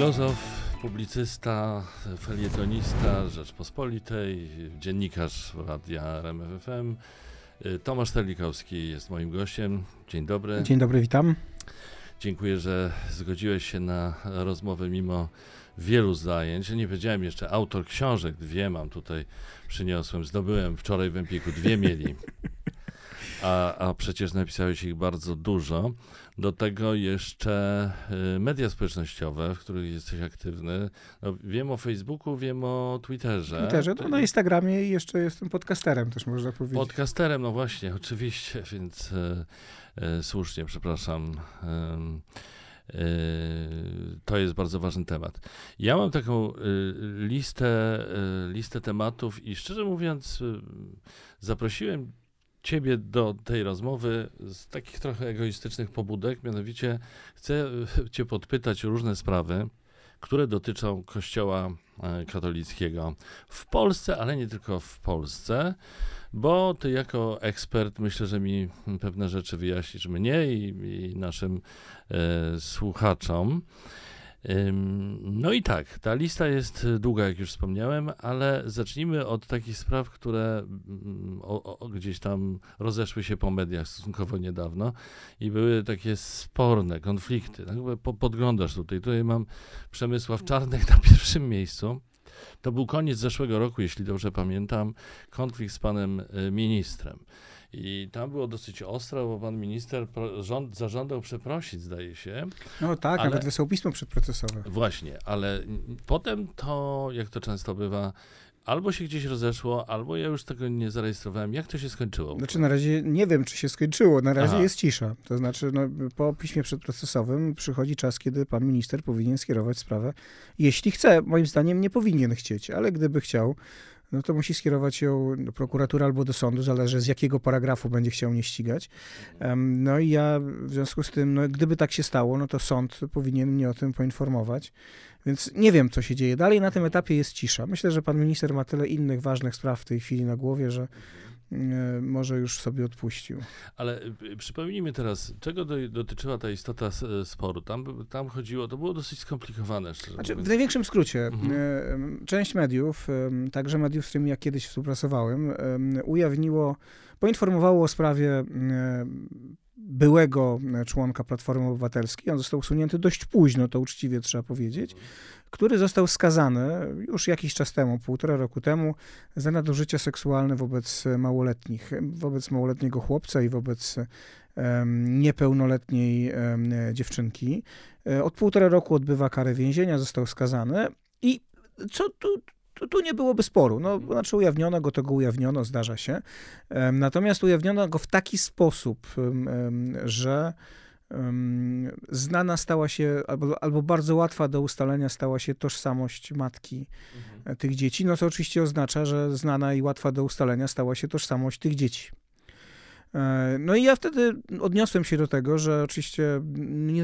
filozof, publicysta, felietonista Rzeczpospolitej, dziennikarz radia RMFFM. Tomasz Terlikowski jest moim gościem. Dzień dobry. Dzień dobry, witam. Dziękuję, że zgodziłeś się na rozmowę mimo wielu zajęć. Nie powiedziałem jeszcze, autor książek, dwie mam tutaj, przyniosłem, zdobyłem wczoraj w Empiku, dwie mieli. A, a przecież napisałeś ich bardzo dużo. Do tego jeszcze y, media społecznościowe, w których jesteś aktywny. No, wiem o Facebooku, wiem o Twitterze. Twitterze, no, na Instagramie i jeszcze jestem podcasterem też można powiedzieć. Podcasterem, no właśnie, oczywiście, więc y, y, słusznie, przepraszam. To jest bardzo ważny temat. Ja mam taką listę, listę tematów i szczerze mówiąc, zaprosiłem ciebie do tej rozmowy z takich trochę egoistycznych pobudek, mianowicie chcę cię podpytać o różne sprawy, które dotyczą Kościoła e, katolickiego w Polsce, ale nie tylko w Polsce, bo ty jako ekspert myślę, że mi pewne rzeczy wyjaśnisz mnie i, i naszym e, słuchaczom. No i tak, ta lista jest długa, jak już wspomniałem, ale zacznijmy od takich spraw, które mm, o, o, gdzieś tam rozeszły się po mediach stosunkowo niedawno i były takie sporne konflikty. Tak? Podglądasz tutaj, tutaj mam Przemysław Czarnek na pierwszym miejscu. To był koniec zeszłego roku, jeśli dobrze pamiętam, konflikt z panem y, ministrem. I tam było dosyć ostro, bo pan minister rząd, zażądał przeprosić, zdaje się. No tak, ale, nawet wysłał pismo przedprocesowe. Właśnie, ale potem to, jak to często bywa, albo się gdzieś rozeszło, albo ja już tego nie zarejestrowałem. Jak to się skończyło? Znaczy na razie nie wiem, czy się skończyło. Na razie Aha. jest cisza. To znaczy no, po piśmie przedprocesowym przychodzi czas, kiedy pan minister powinien skierować sprawę. Jeśli chce, moim zdaniem nie powinien chcieć, ale gdyby chciał, no to musi skierować ją do prokuratury albo do sądu, zależy z jakiego paragrafu będzie chciał mnie ścigać. No i ja w związku z tym, no, gdyby tak się stało, no to sąd powinien mnie o tym poinformować. Więc nie wiem, co się dzieje. Dalej na tym etapie jest cisza. Myślę, że pan minister ma tyle innych ważnych spraw w tej chwili na głowie, że może już sobie odpuścił. Ale y, przypomnijmy teraz, czego do, dotyczyła ta istota sporu? Tam, tam chodziło, to było dosyć skomplikowane. Znaczy, w największym skrócie, mhm. E, część mediów, także mediów, z którymi ja kiedyś współpracowałem, ujawniło, poinformowało o sprawie byłego członka Platformy Obywatelskiej. On został usunięty dość późno, to uczciwie trzeba powiedzieć, który został skazany już jakiś czas temu, półtora roku temu, za nadużycia seksualne wobec małoletnich, wobec małoletniego chłopca i wobec niepełnoletniej dziewczynki. E, od półtora roku odbywa karę więzienia, został skazany i co tu tu, tu nie byłoby sporu. No, znaczy ujawniono go, to go ujawniono, zdarza się. Natomiast ujawniono go w taki sposób, że znana stała się, albo, albo bardzo łatwa do ustalenia stała się tożsamość matki mhm. tych dzieci, no co oczywiście oznacza, że znana i łatwa do ustalenia stała się tożsamość tych dzieci. E, no i ja wtedy odniosłem się do tego, że oczywiście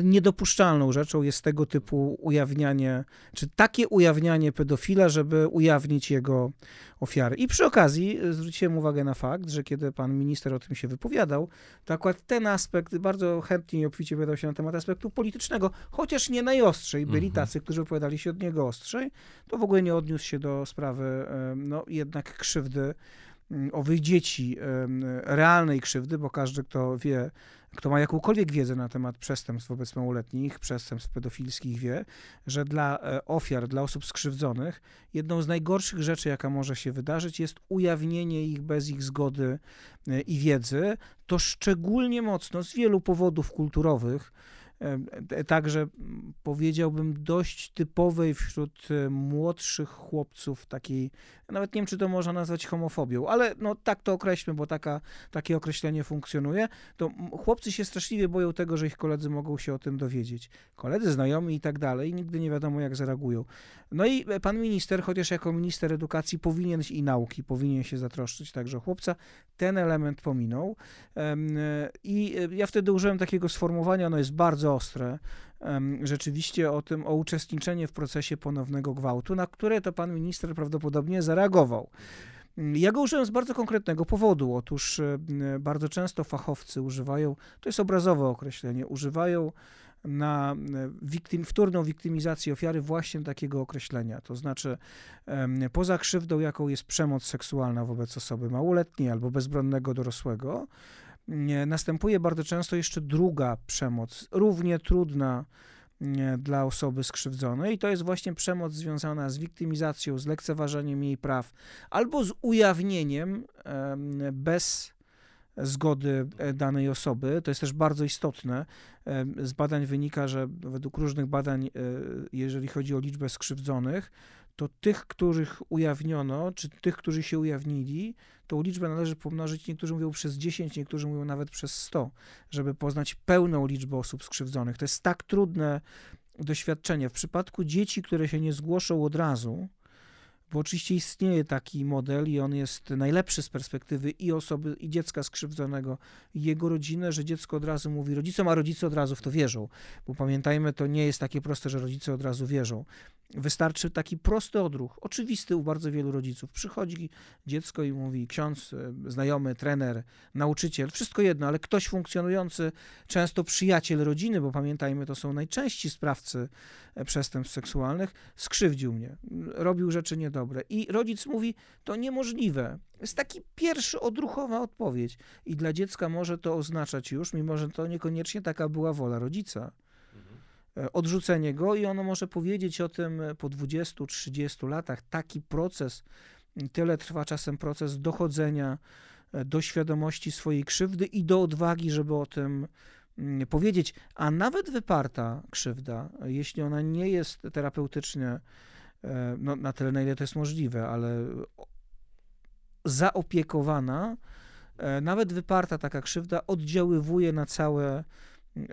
niedopuszczalną rzeczą jest tego typu ujawnianie, czy takie ujawnianie pedofila, żeby ujawnić jego ofiary. I przy okazji zwróciłem uwagę na fakt, że kiedy pan minister o tym się wypowiadał, to akurat ten aspekt bardzo chętnie i obficie wypowiadał się na temat aspektu politycznego, chociaż nie najostrzej. Byli mhm. tacy, którzy wypowiadali się od niego ostrzej, to w ogóle nie odniósł się do sprawy e, no, jednak krzywdy owych dzieci, realnej krzywdy, bo każdy, kto wie, kto ma jakąkolwiek wiedzę na temat przestępstw wobec małoletnich, przestępstw pedofilskich, wie, że dla e, ofiar, dla osób skrzywdzonych, jedną z najgorszych rzeczy, jaka może się wydarzyć, jest ujawnienie ich bez ich zgody e, i wiedzy. To szczególnie mocno z wielu powodów kulturowych także powiedziałbym dość typowej wśród e, młodszych chłopców takiej, nawet nie wiem, czy to można nazwać homofobią, ale no tak to określmy, bo taka, takie określenie funkcjonuje, to chłopcy się straszliwie boją tego, że ich koledzy mogą się o tym dowiedzieć. Koledzy, znajomi i tak dalej, nigdy nie wiadomo, jak zareagują. No i e, pan minister, chociaż jako minister edukacji powinien i nauki, powinien się zatroszczyć także o chłopca, ten element pominął. E, I ja wtedy użyłem takiego sformułowania, ono jest bardzo bardzo ostre, rzeczywiście o tym, o uczestniczenie w procesie ponownego gwałtu, na które to pan minister prawdopodobnie zareagował. Ja go użyłem z bardzo konkretnego powodu. Otóż bardzo często fachowcy używają, to jest obrazowe określenie, używają na wiktym, wtórną wiktymizację ofiary właśnie takiego określenia. To znaczy, poza krzywdą, jaką jest przemoc seksualna wobec osoby małoletniej albo bezbronnego dorosłego, następuje bardzo często jeszcze druga przemoc, równie trudna dla osoby skrzywdzonej. I to jest właśnie przemoc związana z wiktymizacją, z lekceważeniem jej praw albo z ujawnieniem bez zgody e, danej osoby. To jest też bardzo istotne. Z badań wynika, że według różnych badań, e, jeżeli chodzi o liczbę skrzywdzonych, to tych, których ujawniono, czy tych, którzy się ujawnili, tą liczbę należy pomnożyć, niektórzy mówią przez 10, niektórzy mówią nawet przez 100, żeby poznać pełną liczbę osób skrzywdzonych. To jest tak trudne doświadczenie. W przypadku dzieci, które się nie zgłoszą od razu, bo oczywiście istnieje taki model i on jest najlepszy z perspektywy i osoby, i dziecka skrzywdzonego, i jego rodziny, że dziecko od razu mówi rodzicom, a rodzice od razu w to wierzą. Bo pamiętajmy, to nie jest takie proste, że rodzice od razu wierzą. Wystarczy taki prosty odruch, oczywisty u bardzo wielu rodziców. Przychodzi dziecko i mówi ksiądz, e, znajomy, trener, nauczyciel, wszystko jedno, ale ktoś funkcjonujący, często przyjaciel rodziny, bo pamiętajmy, to są najczęściej sprawcy e, przestępstw seksualnych, skrzywdził mnie, robił rzeczy niedobre. I rodzic mówi, to niemożliwe. Jest taki pierwszy odruchowa odpowiedź. I dla dziecka może to oznaczać już, mimo że to niekoniecznie taka była wola rodzica. E, odrzucenie go i ono może powiedzieć o tym po 20-30 latach. Taki proces, tyle trwa czasem proces dochodzenia e, do świadomości swojej krzywdy i do odwagi, żeby o tym mm, powiedzieć. A nawet wyparta krzywda, jeśli ona nie jest terapeutycznie e, no, na tyle, na ile to jest możliwe, ale zaopiekowana, nawet wyparta taka krzywda oddziaływuje na całe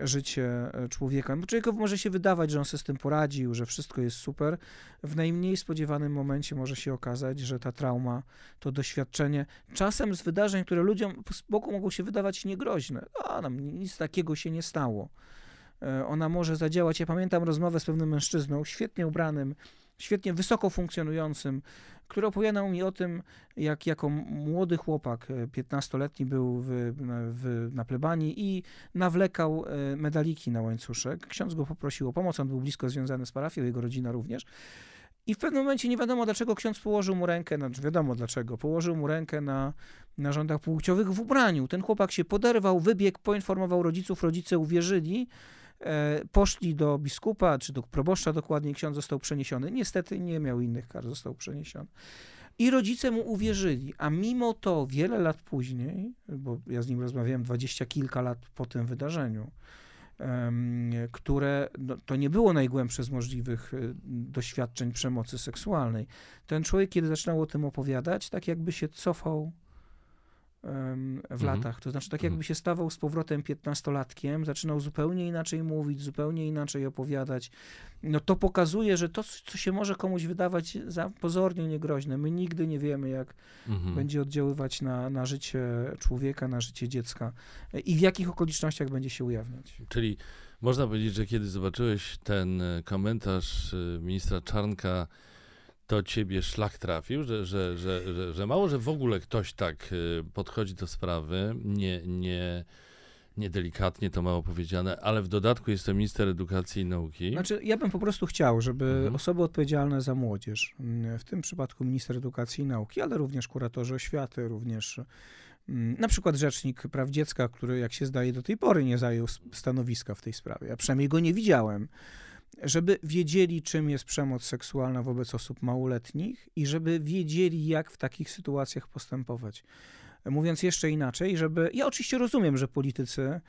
życie e, człowieka. Człowiekowi może się wydawać, że on sobie z tym poradził, że wszystko jest super. W najmniej spodziewanym momencie może się okazać, że ta trauma, to doświadczenie, czasem z wydarzeń, które ludziom z boku mogą się wydawać niegroźne, a nam nic takiego się nie stało. E, ona może zadziałać. Ja pamiętam rozmowę z pewnym mężczyzną, świetnie ubranym, świetnie wysoko funkcjonującym, który opowiadał mi o tym, jak jako młody chłopak, 15-letni e, był w, w, na plebanii i nawlekał e, medaliki na łańcuszek. Ksiądz go poprosił o pomoc, on był blisko związany z parafią, jego rodzina również. I w pewnym momencie nie wiadomo, dlaczego ksiądz położył mu rękę, znaczy wiadomo dlaczego, położył mu rękę na narządach płciowych w ubraniu. Ten chłopak się poderwał, wybiegł, poinformował rodziców, rodzice uwierzyli, poszli do biskupa, czy do proboszcza dokładniej, ksiądz został przeniesiony. Niestety nie miał innych kar, został przeniesiony. I rodzice mu uwierzyli, a mimo to wiele lat później, bo ja z nim rozmawiałem dwadzieścia kilka lat po tym wydarzeniu, które no, to nie było najgłębsze z możliwych e, doświadczeń przemocy seksualnej. Ten człowiek, kiedy zaczynał o tym opowiadać, tak jakby się cofał w mhm. latach. To znaczy, tak jakby mhm. się stawał z powrotem piętnastolatkiem, zaczynał zupełnie inaczej mówić, zupełnie inaczej opowiadać. No to pokazuje, że to, co się może komuś wydawać za pozornie niegroźne, my nigdy nie wiemy, jak mhm. będzie oddziaływać na, na życie człowieka, na życie dziecka i w jakich okolicznościach będzie się ujawniać. Czyli można powiedzieć, że kiedy zobaczyłeś ten e, komentarz e, ministra Czarnka, to ciebie szlak trafił, że, że, że, że, mało, że w ogóle ktoś tak y, podchodzi do sprawy, nie, nie, niedelikatnie to mało powiedziane, ale w dodatku jest to minister edukacji i nauki. Znaczy, ja bym po prostu chciał, żeby mhm. osoby odpowiedzialne za młodzież, mm, w tym przypadku minister edukacji i nauki, ale również kuratorzy oświaty, również mm, na przykład rzecznik praw dziecka, który jak się zdaje do tej pory nie zajął stanowiska w tej sprawie. Ja przynajmniej go nie widziałem żeby wiedzieli, czym jest przemoc seksualna wobec osób małoletnich i żeby wiedzieli, jak w takich sytuacjach postępować. Mówiąc jeszcze inaczej, żeby. Ja oczywiście rozumiem, że politycy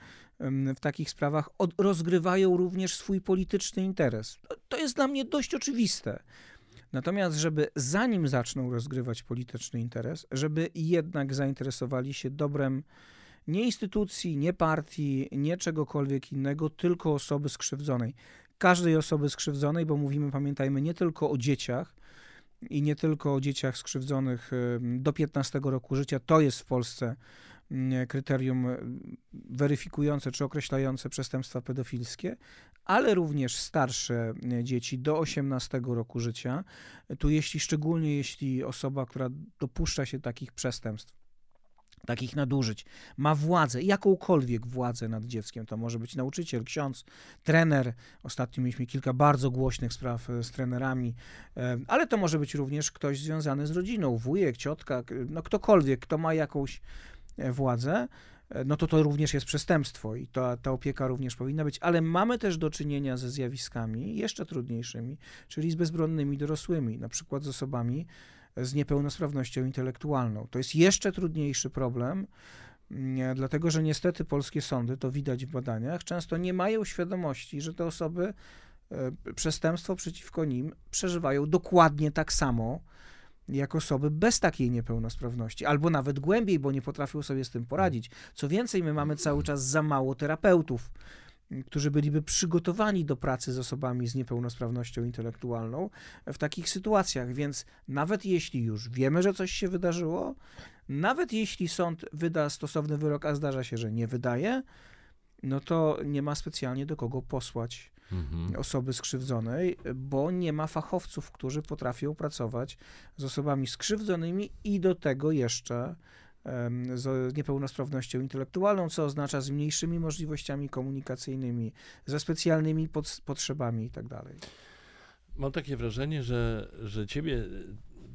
w takich sprawach od, rozgrywają również swój polityczny interes. To jest dla mnie dość oczywiste. Natomiast, żeby zanim zaczną rozgrywać polityczny interes, żeby jednak zainteresowali się dobrem nie instytucji, nie partii, nie czegokolwiek innego, tylko osoby skrzywdzonej każdej osoby skrzywdzonej, bo mówimy, pamiętajmy, nie tylko o dzieciach i nie tylko o dzieciach skrzywdzonych do 15 roku życia. To jest w Polsce kryterium weryfikujące czy określające przestępstwa pedofilskie, ale również starsze dzieci do 18 roku życia. Tu jeśli szczególnie jeśli osoba, która dopuszcza się takich przestępstw, takich nadużyć, ma władzę, jakąkolwiek władzę nad dzieckiem. To może być nauczyciel, ksiądz, trener. Ostatnio mieliśmy kilka bardzo głośnych spraw e, z trenerami, e, ale to może być również ktoś związany z rodziną, wujek, ciotka, no ktokolwiek, kto ma jakąś e, władzę no to to również jest przestępstwo i to, ta opieka również powinna być, ale mamy też do czynienia ze zjawiskami jeszcze trudniejszymi, czyli z bezbronnymi dorosłymi, na przykład z osobami z niepełnosprawnością intelektualną. To jest jeszcze trudniejszy problem, mm, dlatego że niestety polskie sądy, to widać w badaniach, często nie mają świadomości, że te osoby e, przestępstwo przeciwko nim przeżywają dokładnie tak samo jak osoby bez takiej niepełnosprawności, albo nawet głębiej, bo nie potrafią sobie z tym poradzić. Co więcej, my mamy cały czas za mało terapeutów, którzy byliby przygotowani do pracy z osobami z niepełnosprawnością intelektualną w takich sytuacjach. Więc nawet jeśli już wiemy, że coś się wydarzyło, nawet jeśli sąd wyda stosowny wyrok, a zdarza się, że nie wydaje, no to nie ma specjalnie do kogo posłać mhm. osoby skrzywdzonej, bo nie ma fachowców, którzy potrafią pracować z osobami skrzywdzonymi i do tego jeszcze z niepełnosprawnością intelektualną, co oznacza z mniejszymi możliwościami komunikacyjnymi, ze specjalnymi potrzebami itd. Tak Mam takie wrażenie, że, że ciebie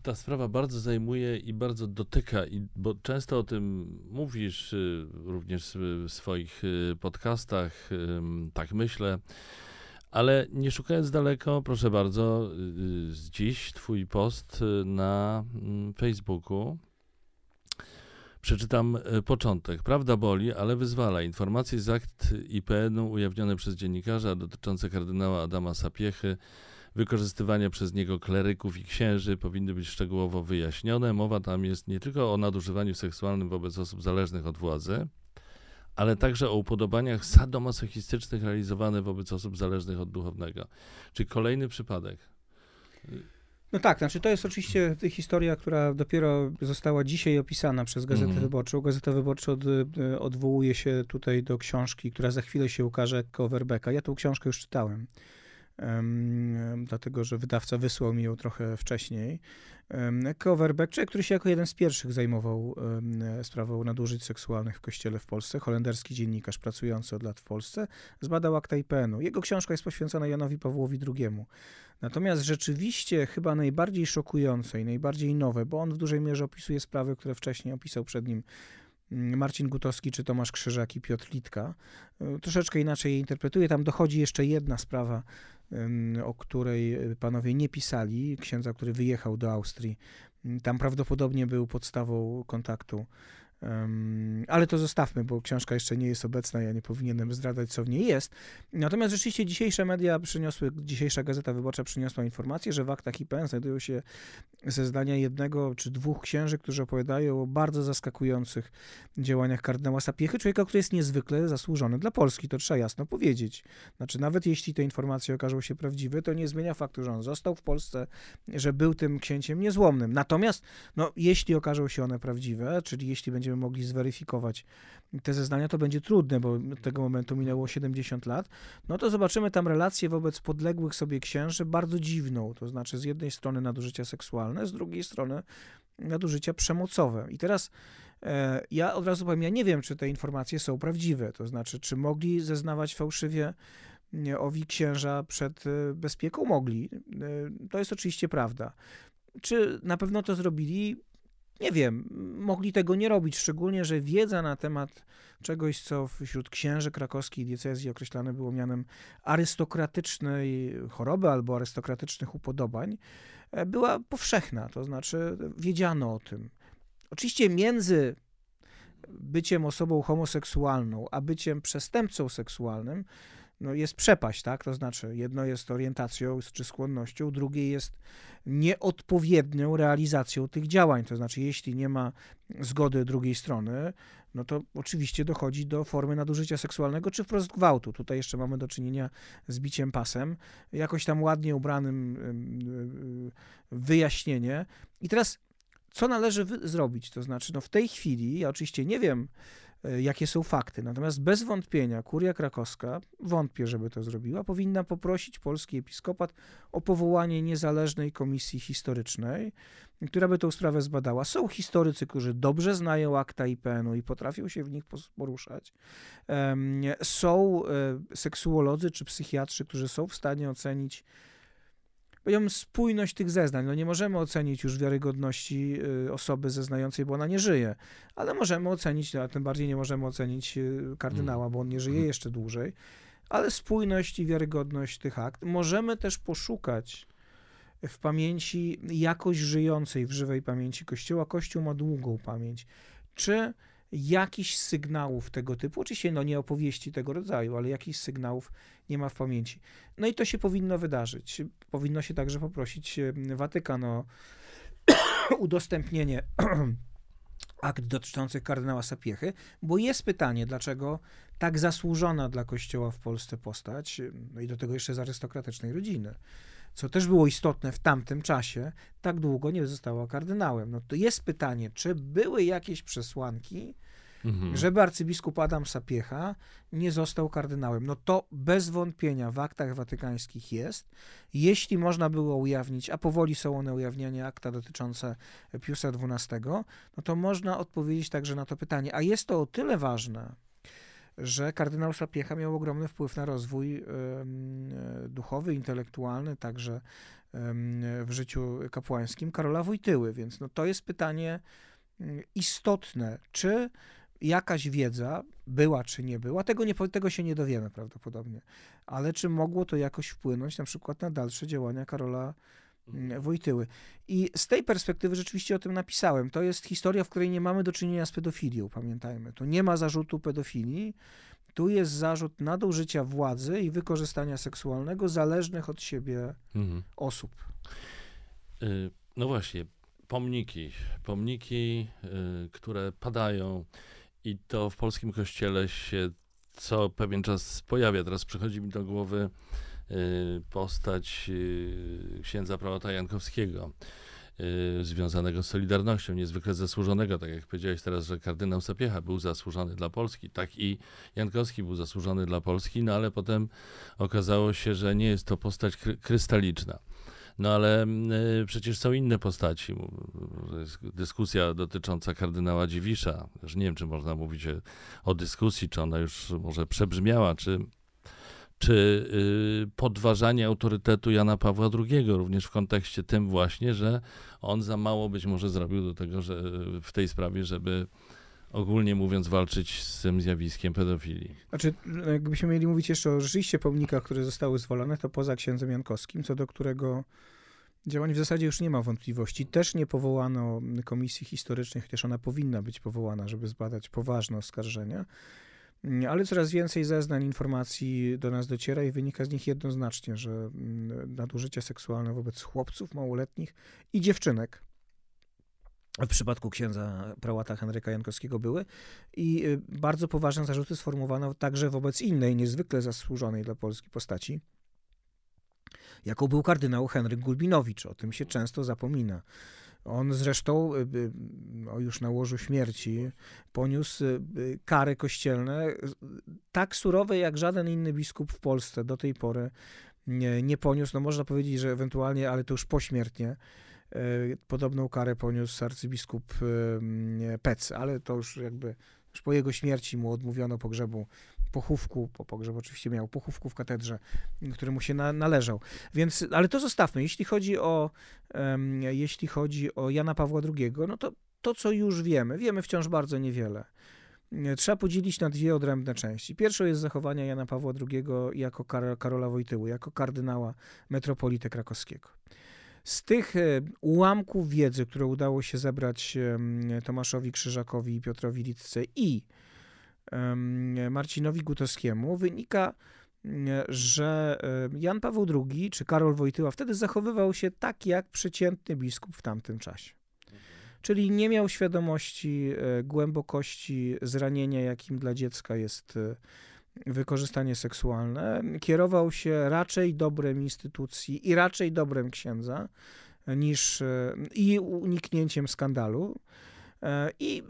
ta sprawa bardzo zajmuje i bardzo dotyka, i, bo często o tym mówisz y, również w swoich y, podcastach, tak myślę. Ale nie szukając daleko, proszę bardzo, dziś twój post na mm, Facebooku Przeczytam e, początek. Prawda boli, ale wyzwala. Informacje z akt IPN-u ujawnione przez dziennikarza dotyczące kardynała Adama Sapiechy, wykorzystywania przez niego kleryków i księży powinny być szczegółowo wyjaśnione. Mowa tam jest nie tylko o nadużywaniu seksualnym wobec osób zależnych od władzy, ale także o upodobaniach sadomasochistycznych realizowanych wobec osób zależnych od duchownego. Czyli kolejny przypadek. No tak, znaczy to jest oczywiście historia, która dopiero została dzisiaj opisana przez Gazetę mm. Wyborczą. Gazeta Wyborcza od, e, odwołuje się tutaj do książki, która za chwilę się ukaże, Coverbecka. Ja tą książkę już czytałem dlatego że wydawca wysłał mi ją trochę wcześniej. Coverback, który się jako jeden z pierwszych zajmował sprawą nadużyć seksualnych w kościele w Polsce, holenderski dziennikarz pracujący od lat w Polsce, zbadał akta IPN-u. Jego książka jest poświęcona Janowi Pawłowi II. Natomiast rzeczywiście chyba najbardziej szokujące i najbardziej nowe, bo on w dużej mierze opisuje sprawy, które wcześniej opisał przed nim mm, Marcin Gutowski czy Tomasz Krzyżak i Piotr Litka. E, troszeczkę inaczej je interpretuje. Tam dochodzi jeszcze jedna sprawa o której e, panowie nie pisali, księdza, który wyjechał do Austrii. Tam prawdopodobnie był podstawą kontaktu ale to zostawmy, bo książka jeszcze nie jest obecna, ja nie powinienem zdradzać, co w niej jest. Natomiast rzeczywiście dzisiejsze media przyniosły, dzisiejsza Gazeta Wyborcza przyniosła informację, że w aktach IPN znajdują się zeznania jednego czy dwóch księży, którzy opowiadają o bardzo zaskakujących działaniach kardynała Sapiechy, człowieka, który jest niezwykle zasłużony dla Polski, to trzeba jasno powiedzieć. Znaczy, nawet jeśli te informacje okażą się prawdziwe, to nie zmienia faktu, że on został w Polsce, że był tym księciem niezłomnym. Natomiast, no, jeśli okażą się one prawdziwe, czyli jeśli będzie będziemy mogli zweryfikować te zeznania, to będzie trudne, bo od tego momentu minęło 70 lat, no to zobaczymy tam relację wobec podległych sobie księży bardzo dziwną, to znaczy z jednej strony nadużycia seksualne, z drugiej strony nadużycia przemocowe. I teraz e, ja od razu powiem, ja nie wiem, czy te informacje są prawdziwe, to znaczy, czy mogli zeznawać fałszywie owi księża przed e, bezpieką? Mogli. E, to jest oczywiście prawda. Czy na pewno to zrobili? Nie wiem, mogli tego nie robić, szczególnie, że wiedza na temat czegoś, co wśród księży krakowskiej diecezji określane było mianem arystokratycznej choroby albo arystokratycznych upodobań, e, była powszechna, to znaczy wiedziano o tym. Oczywiście między byciem osobą homoseksualną, a byciem przestępcą seksualnym no jest przepaść, tak? To znaczy, jedno jest orientacją czy skłonnością, drugie jest nieodpowiednią realizacją tych działań. To znaczy, jeśli nie ma zgody drugiej strony, no to oczywiście dochodzi do formy nadużycia seksualnego czy wprost gwałtu. Tutaj jeszcze mamy do czynienia z biciem pasem, jakoś tam ładnie ubranym wyjaśnienie. I teraz, co należy zrobić? To znaczy, no w tej chwili, ja oczywiście nie wiem, jakie są fakty. Natomiast bez wątpienia kuria krakowska, wątpię, żeby to zrobiła, powinna poprosić polski episkopat o powołanie niezależnej komisji historycznej, która by tę sprawę zbadała. Są historycy, którzy dobrze znają akta IPN-u i potrafią się w nich poruszać. Są e, seksuolodzy czy psychiatrzy, którzy są w stanie ocenić powiedziałbym, spójność tych zeznań. No nie możemy ocenić już wiarygodności y, osoby zeznającej, bo ona nie żyje, ale możemy ocenić, a tym bardziej nie możemy ocenić y, kardynała, bo on nie żyje mhm. jeszcze dłużej, ale spójność i wiarygodność tych akt. Możemy też poszukać w pamięci jakoś żyjącej, w żywej pamięci Kościoła. Kościół ma długą pamięć. Czy jakichś sygnałów tego typu, oczywiście no nie opowieści tego rodzaju, ale jakichś sygnałów nie ma w pamięci. No i to się powinno wydarzyć. Powinno się także poprosić Watykan o udostępnienie akt dotyczących kardynała Sapiechy, bo jest pytanie, dlaczego tak zasłużona dla Kościoła w Polsce postać, no i do tego jeszcze z arystokratycznej rodziny, co też było istotne w tamtym czasie, tak długo nie została kardynałem. No to jest pytanie, czy były jakieś przesłanki, mhm. żeby arcybiskup Adam Sapiecha nie został kardynałem. No to bez wątpienia w aktach watykańskich jest. Jeśli można było ujawnić, a powoli są one ujawniane, akta dotyczące Piusa XII, no to można odpowiedzieć także na to pytanie. A jest to o tyle ważne, że kardynał Sapiecha miał ogromny wpływ na rozwój duchowy, intelektualny, także w życiu kapłańskim Karola Wojtyły. Więc no to jest pytanie mm, istotne, czy jakaś wiedza była czy nie była, tego, nie, tego się nie dowiemy prawdopodobnie, ale czy mogło to jakoś wpłynąć na przykład na dalsze działania Karola Wojtyły. I z tej perspektywy rzeczywiście o tym napisałem. To jest historia, w której nie mamy do czynienia z pedofilią, pamiętajmy. Tu nie ma zarzutu pedofilii, tu jest zarzut nadużycia władzy i wykorzystania seksualnego zależnych od siebie mhm. osób. Y, no właśnie, pomniki. Pomniki, y, które padają i to w polskim kościele się co pewien czas pojawia. Teraz przychodzi mi do głowy postać y, księdza prałata Jankowskiego, y, związanego z Solidarnością, niezwykle zasłużonego, tak jak powiedziałeś teraz, że kardynał Sapiecha był zasłużony dla Polski, tak i Jankowski był zasłużony dla Polski, no ale potem okazało się, że nie jest to postać krystaliczna. No ale y, przecież są inne postaci. Dyskusja dotycząca kardynała Dziwisza. Już nie wiem, czy można mówić o dyskusji, czy ona już może przebrzmiała, czy, czy y, podważanie autorytetu Jana Pawła II, również w kontekście tym właśnie, że on za mało być może zrobił do tego, że w tej sprawie, żeby ogólnie mówiąc, walczyć z tym zjawiskiem pedofilii. Znaczy, jakbyśmy mieli mówić jeszcze o rzeczywiście pomnikach, które zostały zwolone, to poza księdzem Jankowskim, co do którego działań w zasadzie już nie ma wątpliwości. Też nie powołano komisji historycznej, chociaż ona powinna być powołana, żeby zbadać poważne oskarżenia. Ale coraz więcej zeznań, informacji do nas dociera i wynika z nich jednoznacznie, że mm, nadużycia seksualne wobec chłopców małoletnich i dziewczynek w przypadku księdza prałata Henryka Jankowskiego były i y, bardzo poważne zarzuty sformułowano także wobec innej, niezwykle zasłużonej dla Polski postaci, jaką był kardynał Henryk Gulbinowicz. O tym się często zapomina. On zresztą y, y, już na łożu śmierci poniósł kary kościelne tak surowe jak żaden inny biskup w Polsce do tej pory nie, nie poniósł. No można powiedzieć, że ewentualnie, ale to już pośmiertnie podobną karę poniósł arcybiskup Pec, ale to już jakby już po jego śmierci mu odmówiono pogrzebu, pochówku, po pogrzeb oczywiście miał pochówku w katedrze, który mu się na, należał. Więc, ale to zostawmy. Jeśli chodzi o, um, jeśli chodzi o Jana Pawła II, no to to, co już wiemy, wiemy wciąż bardzo niewiele. Trzeba podzielić na dwie odrębne części. Pierwszą jest zachowanie Jana Pawła II jako Karola Wojtyły, jako kardynała metropolity krakowskiego. Z tych e, ułamków wiedzy, które udało się zebrać Tomaszowi Krzyżakowi i Piotrowi Litce i Marcinowi Gutowskiemu, wynika, że Jan Paweł II czy Karol Wojtyła wtedy zachowywał się tak jak przeciętny biskup w tamtym czasie. Czyli nie miał świadomości e, głębokości zranienia, jakim dla dziecka jest e, wykorzystanie seksualne, kierował się raczej dobrem instytucji i raczej dobrem księdza niż i uniknięciem skandalu. E, I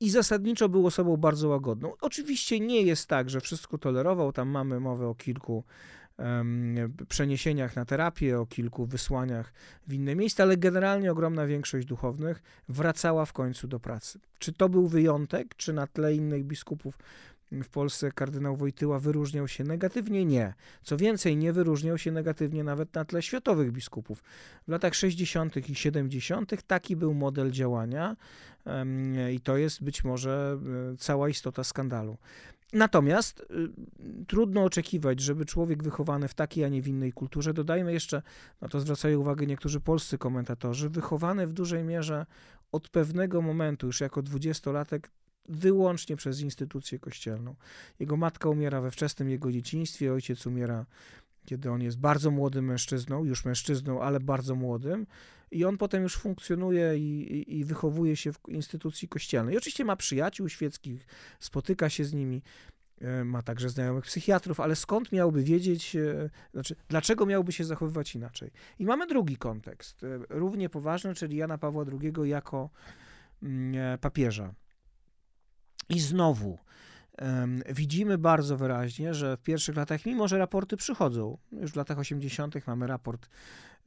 i zasadniczo był osobą bardzo łagodną. Oczywiście nie jest tak, że wszystko tolerował. Tam mamy mowę o kilku przeniesieniach na terapię, o kilku wysłaniach w inne miejsca, ale generalnie ogromna większość duchownych wracała w końcu do pracy. Czy to był wyjątek, czy na tle innych biskupów w Polsce kardynał Wojtyła wyróżniał się negatywnie? Nie. Co więcej, nie wyróżniał się negatywnie nawet na tle światowych biskupów. W latach 60. i 70. taki był model działania i to jest być może e, cała istota skandalu. Natomiast y, trudno oczekiwać, żeby człowiek wychowany w takiej, a nie w innej kulturze, dodajmy jeszcze, na to zwracają uwagę niektórzy polscy komentatorzy, wychowany w dużej mierze od pewnego momentu, już jako dwudziestolatek, wyłącznie przez instytucję kościelną. Jego matka umiera we wczesnym jego dzieciństwie, ojciec umiera kiedy on jest bardzo młodym mężczyzną, już mężczyzną, ale bardzo młodym, i on potem już funkcjonuje i, i, i, wychowuje się w instytucji kościelnej. I oczywiście ma przyjaciół świeckich, spotyka się z nimi, e, ma także znajomych psychiatrów, ale skąd miałby wiedzieć, e, znaczy, dlaczego miałby się zachowywać inaczej? I mamy drugi kontekst, e, równie poważny, czyli Jana Pawła II jako mm, papieża. I znowu, widzimy bardzo wyraźnie, że w pierwszych latach, mimo że raporty przychodzą, już w latach 80. mamy raport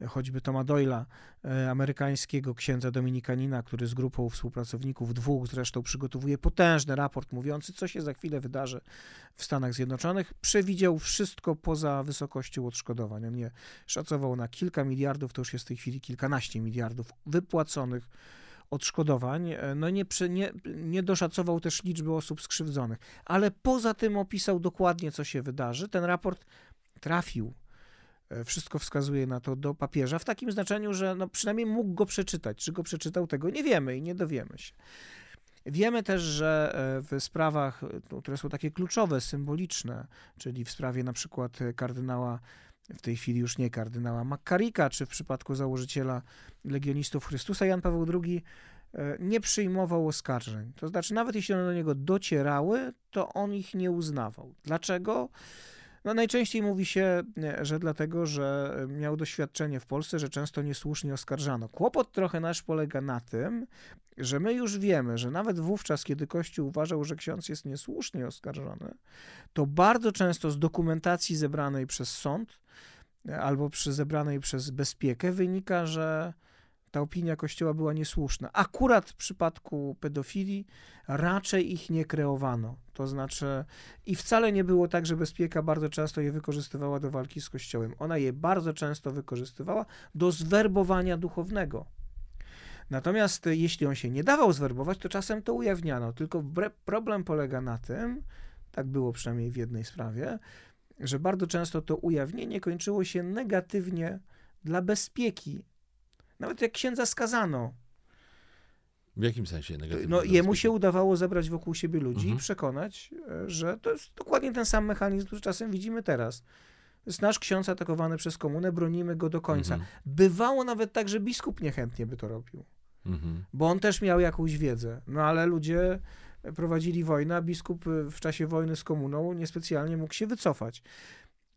e, choćby Toma Doyla, e, amerykańskiego księdza dominikanina, który z grupą współpracowników, dwóch zresztą, przygotowuje potężny raport mówiący, co się za chwilę wydarzy w Stanach Zjednoczonych. Przewidział wszystko poza wysokością odszkodowań. On je szacował na kilka miliardów, to już jest w tej chwili kilkanaście miliardów wypłaconych odszkodowań, e, no nie, nie, nie doszacował też liczby osób skrzywdzonych, ale poza tym opisał dokładnie, co się wydarzy. Ten raport trafił e, wszystko wskazuje na to do papieża, w takim znaczeniu, że no przynajmniej mógł go przeczytać. Czy go przeczytał, tego nie wiemy i nie dowiemy się. Wiemy też, że e, w sprawach, które są takie kluczowe, symboliczne, czyli w sprawie na przykład kardynała w tej chwili już nie kardynała Makkarika, czy w przypadku założyciela Legionistów Chrystusa, Jan Paweł II e, nie przyjmował oskarżeń. To znaczy, nawet jeśli one do niego docierały, to on ich nie uznawał. Dlaczego? No najczęściej mówi się, e, że dlatego, że miał doświadczenie w Polsce, że często niesłusznie oskarżano. Kłopot trochę nasz polega na tym, że my już wiemy, że nawet wówczas, kiedy Kościół uważał, że ksiądz jest niesłusznie oskarżony, to bardzo często z dokumentacji zebranej przez sąd albo przy zebranej przez bezpiekę wynika, że ta opinia Kościoła była niesłuszna. Akurat w przypadku pedofilii raczej ich nie kreowano. To znaczy, i wcale nie było tak, że bezpieka bardzo często je wykorzystywała do walki z Kościołem. Ona je bardzo często wykorzystywała do zwerbowania duchownego. Natomiast jeśli on się nie dawał zwerbować, to czasem to ujawniano. Tylko problem polega na tym, tak było przynajmniej w jednej sprawie, że bardzo często to ujawnienie kończyło się negatywnie dla bezpieki nawet jak księdza skazano. W jakim sensie negatywnie? No, jemu się udawało zebrać wokół siebie ludzi mhm. i przekonać, że to jest dokładnie ten sam mechanizm, który czasem widzimy teraz. Jest nasz ksiądz atakowany przez komunę, bronimy go do końca. Mhm. Bywało nawet tak, że biskup niechętnie by to robił, mhm. bo on też miał jakąś wiedzę. No ale ludzie prowadzili wojnę, a biskup w czasie wojny z komuną niespecjalnie mógł się wycofać.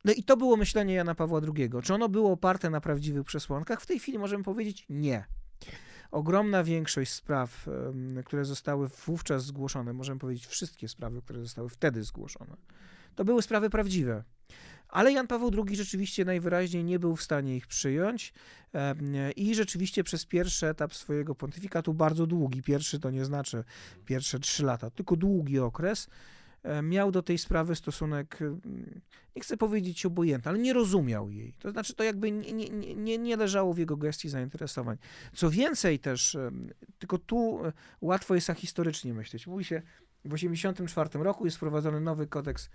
No i to było myślenie Jana Pawła II. Czy ono było oparte na prawdziwych przesłankach? W tej chwili możemy powiedzieć nie. Ogromna większość spraw, które zostały wówczas zgłoszone, możemy powiedzieć wszystkie sprawy, które zostały wtedy zgłoszone, to były sprawy prawdziwe. Ale Jan Paweł II rzeczywiście najwyraźniej nie był w stanie ich przyjąć i rzeczywiście przez pierwszy etap swojego pontyfikatu, bardzo długi, pierwszy to nie znaczy pierwsze trzy lata, tylko długi okres, E, miał do tej sprawy stosunek, e, nie chcę powiedzieć obojętny, ale nie rozumiał jej. To znaczy, to jakby nie, nie, nie, nie leżało w jego gestii zainteresowań. Co więcej też, e, tylko tu łatwo jest historycznie myśleć. Mówi się, w 1984 roku jest wprowadzony nowy kodeks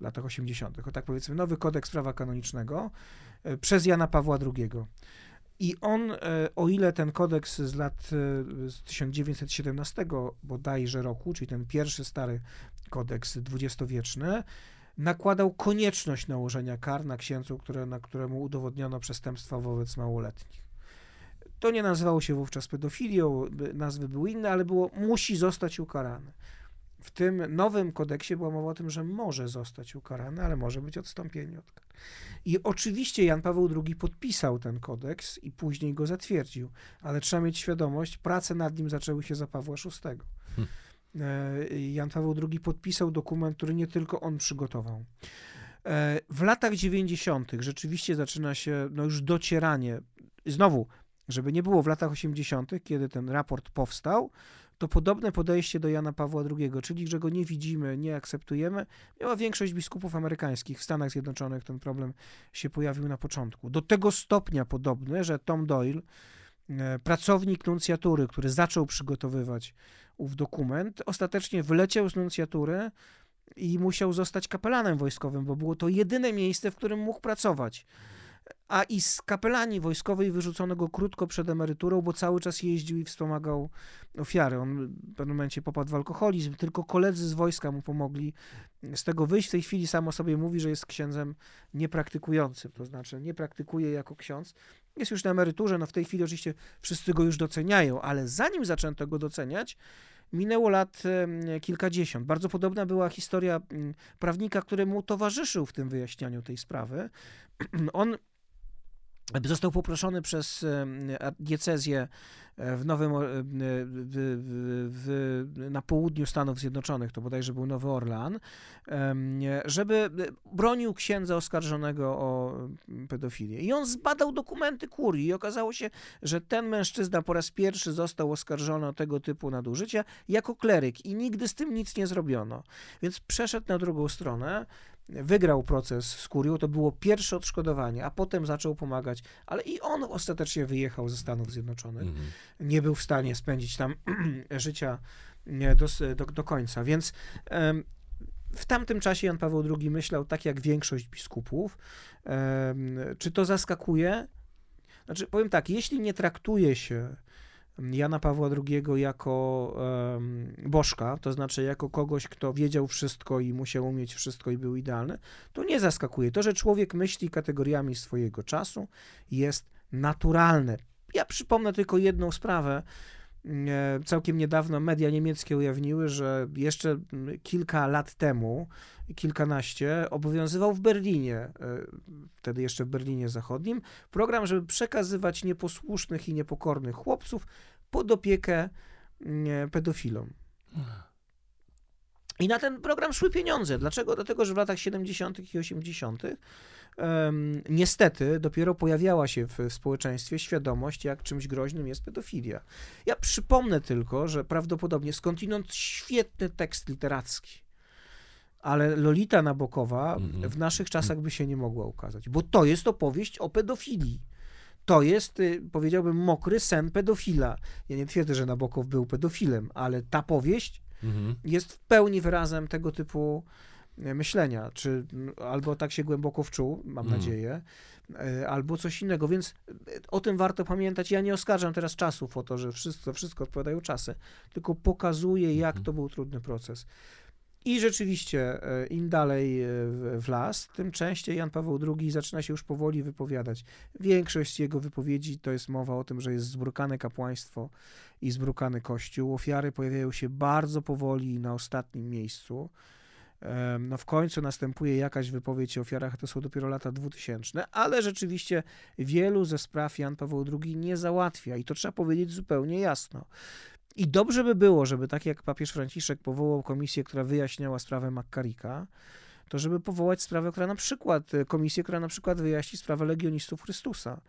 latach 80., o tak powiedzmy, nowy kodeks prawa kanonicznego przez Jana Pawła II. I on, o ile ten kodeks z lat z 1917 bodajże roku, czyli ten pierwszy stary kodeks dwudziestowieczny, nakładał konieczność nałożenia kar na księdzu, które, na któremu udowodniono przestępstwa wobec małoletnich. To nie nazywało się wówczas pedofilią, nazwy były inne, ale było musi zostać ukarany. W tym nowym kodeksie była mowa o tym, że może zostać ukarany, ale może być odstąpienie od kar. I oczywiście Jan Paweł II podpisał ten kodeks i później go zatwierdził, ale trzeba mieć świadomość, prace nad nim zaczęły się za Pawła VI. Hmm. Jan Paweł II podpisał dokument, który nie tylko on przygotował. W latach 90. rzeczywiście zaczyna się no już docieranie. Znowu, żeby nie było w latach 80., kiedy ten raport powstał, to podobne podejście do Jana Pawła II, czyli że go nie widzimy, nie akceptujemy, miała większość biskupów amerykańskich. W Stanach Zjednoczonych ten problem się pojawił na początku. Do tego stopnia podobny, że Tom Doyle, e, pracownik nuncjatury, który zaczął przygotowywać ów dokument, ostatecznie wyleciał z nuncjatury i musiał zostać kapelanem wojskowym, bo było to jedyne miejsce, w którym mógł pracować a i z kapelani wojskowej wyrzucono go krótko przed emeryturą, bo cały czas jeździł i wspomagał ofiary. On w pewnym momencie popadł w alkoholizm, tylko koledzy z wojska mu pomogli z tego wyjść. W tej chwili sam o sobie mówi, że jest księdzem niepraktykującym, to znaczy nie praktykuje jako ksiądz. Jest już na emeryturze, no w tej chwili oczywiście wszyscy go już doceniają, ale zanim zaczęto go doceniać, minęło lat kilkadziesiąt. Bardzo podobna była historia mm, prawnika, któremu towarzyszył w tym wyjaśnianiu tej sprawy. On został poproszony przez diecezję e, w Nowym, w, w, w, na południu Stanów Zjednoczonych, to bodajże był Nowy Orlean, żeby bronił księdza oskarżonego o pedofilię. I on zbadał dokumenty kurii i okazało się, że ten mężczyzna po raz pierwszy został oskarżony o tego typu nadużycia jako kleryk i nigdy z tym nic nie zrobiono. Więc przeszedł na drugą stronę, wygrał proces z Kurią, to było pierwsze odszkodowanie, a potem zaczął pomagać, ale i on ostatecznie wyjechał ze Stanów Zjednoczonych. Mhm. Nie był w stanie spędzić tam życia do, do, do końca, więc um, w tamtym czasie Jan Paweł II myślał tak jak większość biskupów. Um, czy to zaskakuje? Znaczy, powiem tak, jeśli nie traktuje się Jana Pawła II jako um, bożka, to znaczy jako kogoś, kto wiedział wszystko i musiał umieć wszystko i był idealny, to nie zaskakuje. To, że człowiek myśli kategoriami swojego czasu, jest naturalne. Ja przypomnę tylko jedną sprawę. E, całkiem niedawno media niemieckie ujawniły, że jeszcze kilka lat temu, kilkanaście, obowiązywał w Berlinie, e, wtedy jeszcze w Berlinie Zachodnim, program, żeby przekazywać nieposłusznych i niepokornych chłopców pod opiekę pedofilom. I na ten program szły pieniądze. Dlaczego? Dlatego, że w latach 70. i 80. Um, niestety dopiero pojawiała się w społeczeństwie świadomość, jak czymś groźnym jest pedofilia. Ja przypomnę tylko, że prawdopodobnie skądinąd świetny tekst literacki, ale Lolita Nabokowa mm-hmm. w naszych czasach by się nie mogła ukazać, bo to jest opowieść o pedofilii. To jest, y, powiedziałbym, mokry sen pedofila. Ja nie twierdzę, że Nabokow był pedofilem, ale ta powieść mhm. jest w pełni wyrazem tego typu e, myślenia, czy albo tak się głęboko wczuł, mam mhm. nadzieję, e, albo coś innego, więc e, o tym warto pamiętać. Ja nie oskarżam teraz czasów o to, że wszystko, wszystko odpowiadają czasy, tylko pokazuję, jak mhm. to był trudny proces. I rzeczywiście, e, im dalej e, w las, tym częściej Jan Paweł II zaczyna się już powoli wypowiadać. Większość jego wypowiedzi to jest mowa o tym, że jest zbrukane kapłaństwo i zbrukany kościół. Ofiary pojawiają się bardzo powoli na ostatnim miejscu. No w końcu następuje jakaś wypowiedź o ofiarach, to są dopiero lata 2000, ale rzeczywiście wielu ze spraw Jan Paweł II nie załatwia i to trzeba powiedzieć zupełnie jasno. I dobrze by było, żeby tak jak papież Franciszek powołał komisję, która wyjaśniała sprawę Makkarika, to żeby powołać sprawę, która na przykład, komisję, która na przykład wyjaśni sprawę legionistów Chrystusa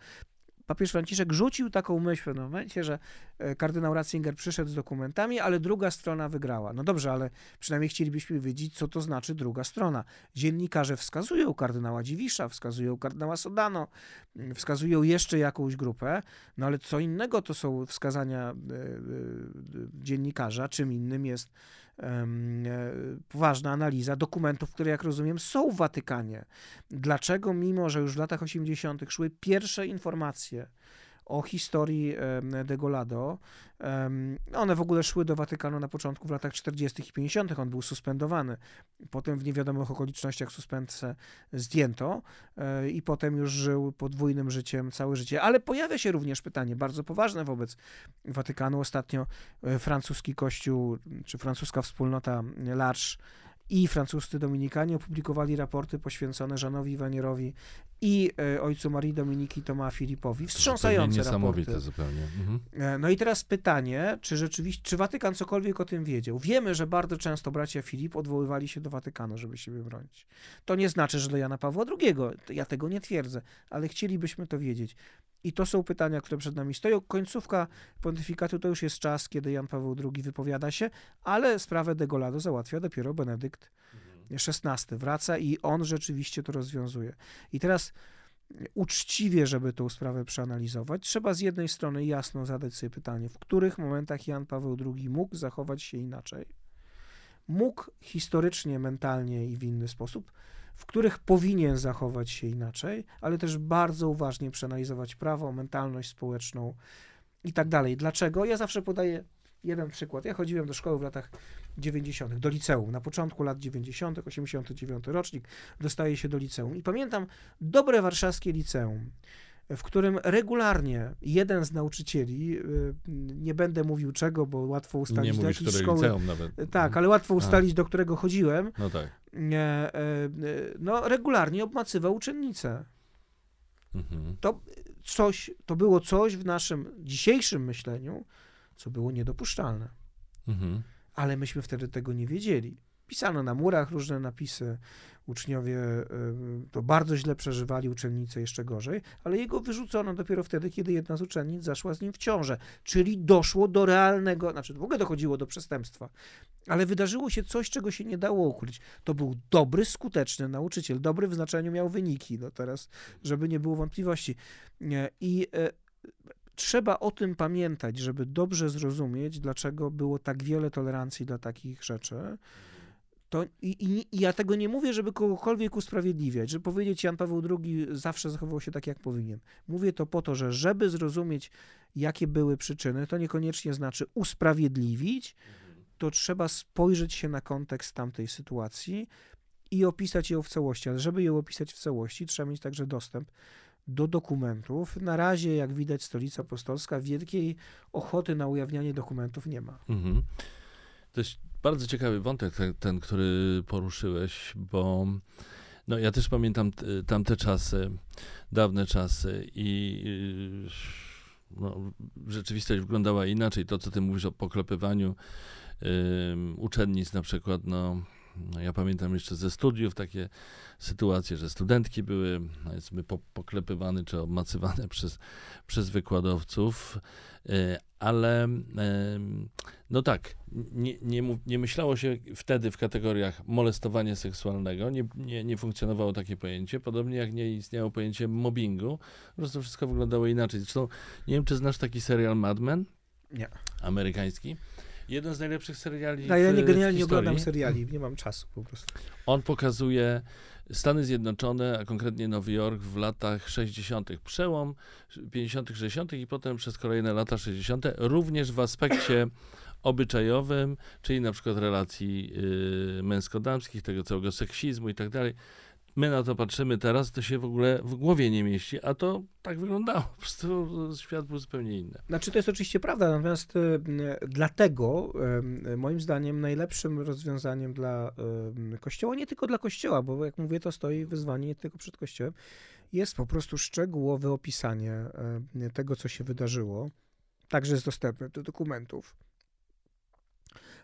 papież Franciszek rzucił taką myśl w pewnym momencie, że e, kardynał Ratzinger przyszedł z dokumentami, ale druga strona wygrała. No dobrze, ale przynajmniej chcielibyśmy wiedzieć, co to znaczy druga strona. Dziennikarze wskazują kardynała Dziwisza, wskazują kardynała Sodano, mm, wskazują jeszcze jakąś grupę, no ale co innego to są wskazania e, e, dziennikarza, czym innym jest poważna analiza dokumentów, które, jak rozumiem, są w Watykanie. Dlaczego, mimo że już w latach 80. szły pierwsze informacje o historii Degolado. One w ogóle szły do Watykanu na początku w latach 40. i 50. On był suspendowany. Potem w niewiadomych okolicznościach suspensę zdjęto e, i potem już żył podwójnym życiem całe życie. Ale pojawia się również pytanie bardzo poważne wobec Watykanu. Ostatnio e, francuski kościół, czy francuska wspólnota L'Arche i francuscy Dominikanie opublikowali raporty poświęcone Żanowi Wanierowi i e, ojcu Marii Dominiki Toma Filipowi. Wstrząsające Niesamowite raporty. zupełnie. Mhm. E, No i teraz pytanie, czy rzeczywiście, czy Watykan cokolwiek o tym wiedział? Wiemy, że bardzo często bracia Filip odwoływali się do Watykanu, żeby siebie bronić. To nie znaczy, że do Jana Pawła II. Ja tego nie twierdzę, ale chcielibyśmy to wiedzieć. I to są pytania, które przed nami stoją. Końcówka pontyfikatu to już jest czas, kiedy Jan Paweł II wypowiada się, ale sprawę Degolado załatwia dopiero Benedykt XVI. Wraca i on rzeczywiście to rozwiązuje. I teraz uczciwie, żeby tą sprawę przeanalizować, trzeba z jednej strony jasno zadać sobie pytanie, w których momentach Jan Paweł II mógł zachować się inaczej, mógł historycznie, mentalnie i w inny sposób, w których powinien zachować się inaczej, ale też bardzo uważnie przeanalizować prawo, mentalność społeczną i tak dalej. Dlaczego? Ja zawsze podaję jeden przykład. Ja chodziłem do szkoły w latach 90., do liceum. Na początku lat 90., 89 rocznik, dostaję się do liceum. I pamiętam dobre warszawskie liceum, w którym regularnie jeden z nauczycieli, y, nie będę mówił czego, bo łatwo Nie ustalić do mówisz, jakiej szkoły. nawet. Tak, ale łatwo ustalić, do którego chodziłem. No tak. e, e, No, regularnie obmacywał uczennicę. Mhm. To coś, to było coś w naszym dzisiejszym myśleniu, co było niedopuszczalne. Mhm. ale myśmy wtedy tego nie wiedzieli. Pisano na murach różne napisy, uczniowie y, to bardzo źle przeżywali, uczennice jeszcze gorzej, ale jego wyrzucono dopiero wtedy, kiedy jedna z uczennic zaszła z nim w ciążę, czyli doszło do realnego, znaczy w ogóle dochodziło do przestępstwa, ale wydarzyło się coś, czego się nie dało ukryć. To był dobry, skuteczny nauczyciel, dobry w znaczeniu miał wyniki, no teraz, żeby nie było wątpliwości. I e, trzeba o tym pamiętać, żeby dobrze zrozumieć, dlaczego było tak wiele tolerancji dla takich rzeczy. To, i, i, ja tego nie mówię, żeby kogokolwiek usprawiedliwiać, żeby powiedzieć, Jan Paweł II zawsze zachował się tak, jak powinien. Mówię to po to, że żeby zrozumieć, jakie były przyczyny, to niekoniecznie znaczy usprawiedliwić, to trzeba spojrzeć się na kontekst tamtej sytuacji i opisać ją w całości. Ale żeby ją opisać w całości, trzeba mieć także dostęp do dokumentów. Na razie, jak widać, Stolica Apostolska wielkiej ochoty na ujawnianie dokumentów nie ma. Mhm. Jest bardzo ciekawy wątek, ten, ten, który poruszyłeś, bo no, ja też pamiętam tamte czasy, dawne czasy i no, rzeczywistość wyglądała inaczej. To, co ty mówisz o poklepywaniu ym, uczennic na przykład, no, no ja pamiętam jeszcze ze studiów takie sytuacje, że studentki były powiedzmy po, poklepywane czy obmacywane przez, przez wykładowców, y, ale ym, no tak, nie, nie, nie myślało się wtedy w kategoriach molestowania seksualnego, nie, nie, nie funkcjonowało takie pojęcie, podobnie jak nie istniało pojęcie mobbingu, po prostu wszystko wyglądało inaczej. Zresztą nie wiem, czy znasz taki serial Mad Men? Nie. amerykański. Jeden z najlepszych seriali No, ja nie, generalnie nie oglądam seriali, nie mam czasu po prostu. On pokazuje Stany Zjednoczone, a konkretnie Nowy Jork w latach 60., przełom 50., 60. i potem przez kolejne lata 60., również w aspekcie obyczajowym, czyli na przykład relacji y, męsko-damskich, tego całego seksizmu i tak dalej. My na to patrzymy teraz, to się w ogóle w głowie nie mieści, a to tak wyglądało. Po prostu świat był zupełnie inny. Znaczy, to jest oczywiście prawda, natomiast e, dlatego e, moim zdaniem najlepszym rozwiązaniem dla Kościoła, nie tylko dla Kościoła, bo jak mówię, to stoi wyzwanie nie tylko przed Kościołem, jest po prostu szczegółowe opisanie tego, co się wydarzyło. Także jest dostępne do dokumentów,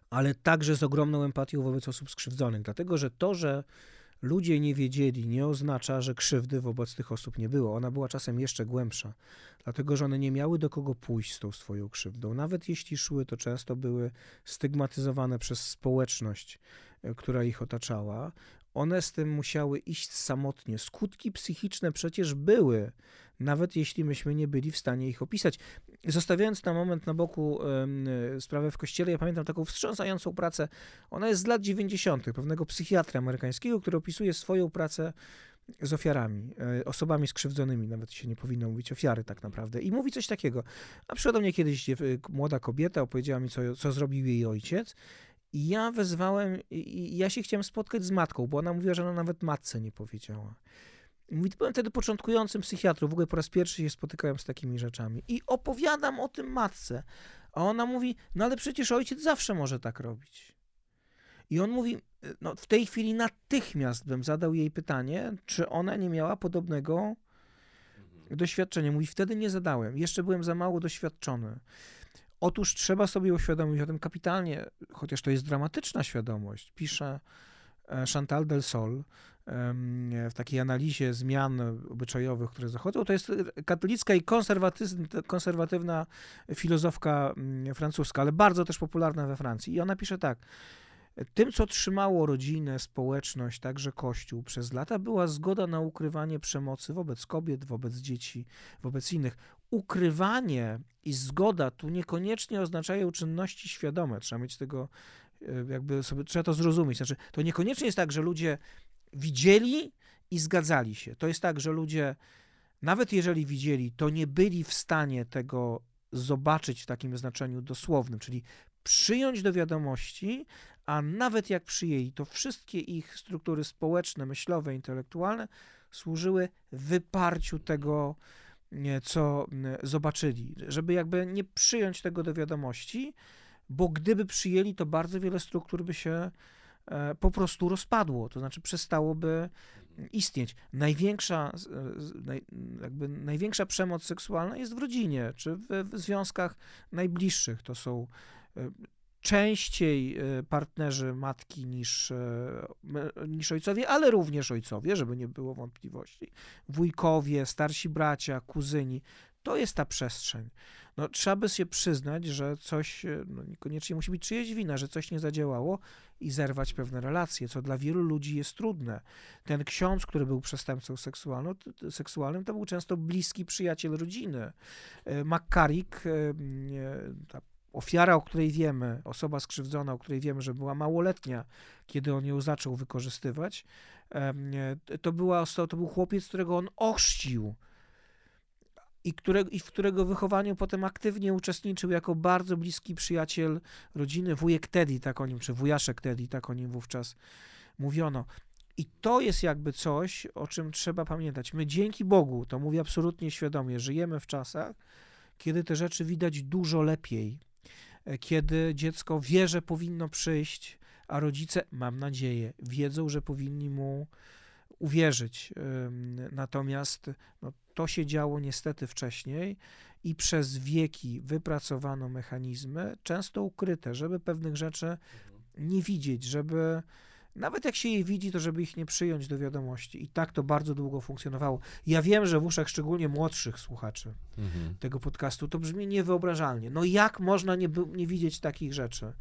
ale także z ogromną empatią wobec osób skrzywdzonych, dlatego że to, że ludzie nie wiedzieli, nie oznacza, że krzywdy wobec tych osób nie było. Ona była czasem jeszcze głębsza, dlatego że one nie miały do kogo pójść z tą swoją krzywdą. Nawet jeśli szły, to często były stygmatyzowane przez społeczność, e, która ich otaczała. One z tym musiały iść samotnie. Skutki psychiczne przecież były, nawet jeśli myśmy nie byli w stanie ich opisać. Zostawiając na moment na boku sprawę w kościele, ja pamiętam taką wstrząsającą pracę. Ona jest z lat 90. pewnego psychiatra amerykańskiego, który opisuje swoją pracę z ofiarami, e, osobami skrzywdzonymi, nawet się nie powinno mówić ofiary tak naprawdę. I mówi coś takiego. A przyszła do mnie kiedyś młoda kobieta, opowiedziała mi, co, co zrobił jej ojciec. I ja wezwałem, i ja się chciałem spotkać z matką, bo ona mówiła, że ona nawet matce nie powiedziała. Mówi, byłem wtedy początkującym psychiatrą, w ogóle po raz pierwszy się spotykałem z takimi rzeczami. I opowiadam o tym matce. A ona mówi, no ale przecież ojciec zawsze może tak robić. I on mówi, no w tej chwili natychmiast bym zadał jej pytanie, czy ona nie miała podobnego doświadczenia. Mówi, wtedy nie zadałem, jeszcze byłem za mało doświadczony. Otóż trzeba sobie uświadomić o tym kapitalnie, chociaż to jest dramatyczna świadomość. Pisze e, Chantal del Sol w takiej analizie zmian obyczajowych, które zachodzą. To jest katolicka i konserwatywna filozofka mm, francuska, ale bardzo też popularna we Francji. I ona pisze tak. Tym, co trzymało rodzinę, społeczność, także Kościół przez lata, była zgoda na ukrywanie przemocy wobec kobiet, wobec dzieci, wobec innych. Ukrywanie i zgoda tu niekoniecznie oznaczają czynności świadome. Trzeba mieć tego, e, jakby sobie, trzeba to zrozumieć. Znaczy, to niekoniecznie jest tak, że ludzie widzieli i zgadzali się. To jest tak, że ludzie, nawet jeżeli widzieli, to nie byli w stanie tego zobaczyć w takim znaczeniu dosłownym, czyli przyjąć do wiadomości, a nawet jak przyjęli, to wszystkie ich struktury społeczne, myślowe, intelektualne służyły wyparciu tego, co zobaczyli, żeby jakby nie przyjąć tego do wiadomości, bo gdyby przyjęli, to bardzo wiele struktur by się e, po prostu rozpadło, to znaczy przestałoby istnieć. Największa, jakby największa przemoc seksualna jest w rodzinie, czy w, w związkach najbliższych. To są e, częściej e, partnerzy matki niż, e, niż ojcowie, ale również ojcowie, żeby nie było wątpliwości. Wujkowie, starsi bracia, kuzyni. To jest ta przestrzeń. No, trzeba by się przyznać, że coś, e, no, niekoniecznie musi być czyjeś wina, że coś nie zadziałało i zerwać pewne relacje, co dla wielu ludzi jest trudne. Ten ksiądz, który był przestępcą seksualnym, to był często bliski przyjaciel rodziny. McCarrick, ta ofiara, o której wiemy, osoba skrzywdzona, o której wiemy, że była małoletnia, kiedy on ją zaczął wykorzystywać, to, była, to był chłopiec, którego on ochrzcił i, które, i w którego wychowaniu potem aktywnie uczestniczył jako bardzo bliski przyjaciel rodziny, wujek Teddy, tak o nim, czy wujaszek Teddy, tak o nim wówczas mówiono. I to jest jakby coś, o czym trzeba pamiętać. My dzięki Bogu, to mówię absolutnie świadomie, żyjemy w czasach, kiedy te rzeczy widać dużo lepiej kiedy dziecko wie, że powinno przyjść, a rodzice, mam nadzieję, wiedzą, że powinni mu uwierzyć. Natomiast no, to się działo niestety wcześniej i przez wieki wypracowano mechanizmy, często ukryte, żeby pewnych rzeczy nie widzieć, żeby nawet jak się je widzi, to żeby ich nie przyjąć do wiadomości. I tak to bardzo długo funkcjonowało. Ja wiem, że w uszach szczególnie młodszych słuchaczy mhm. tego podcastu to brzmi niewyobrażalnie. No jak można nie, nie widzieć takich rzeczy?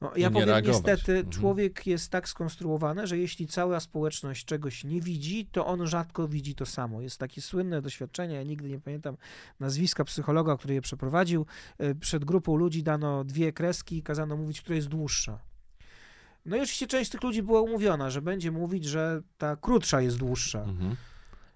No, ja powiem, reagować. niestety, mhm. człowiek jest tak skonstruowany, że jeśli cała społeczność czegoś nie widzi, to on rzadko widzi to samo. Jest takie słynne doświadczenie, ja nigdy nie pamiętam nazwiska psychologa, który je przeprowadził. E, przed grupą ludzi dano dwie kreski i kazano mówić, która jest dłuższa. No i oczywiście część tych ludzi była umówiona, że będzie mówić, że ta krótsza jest dłuższa. Mhm.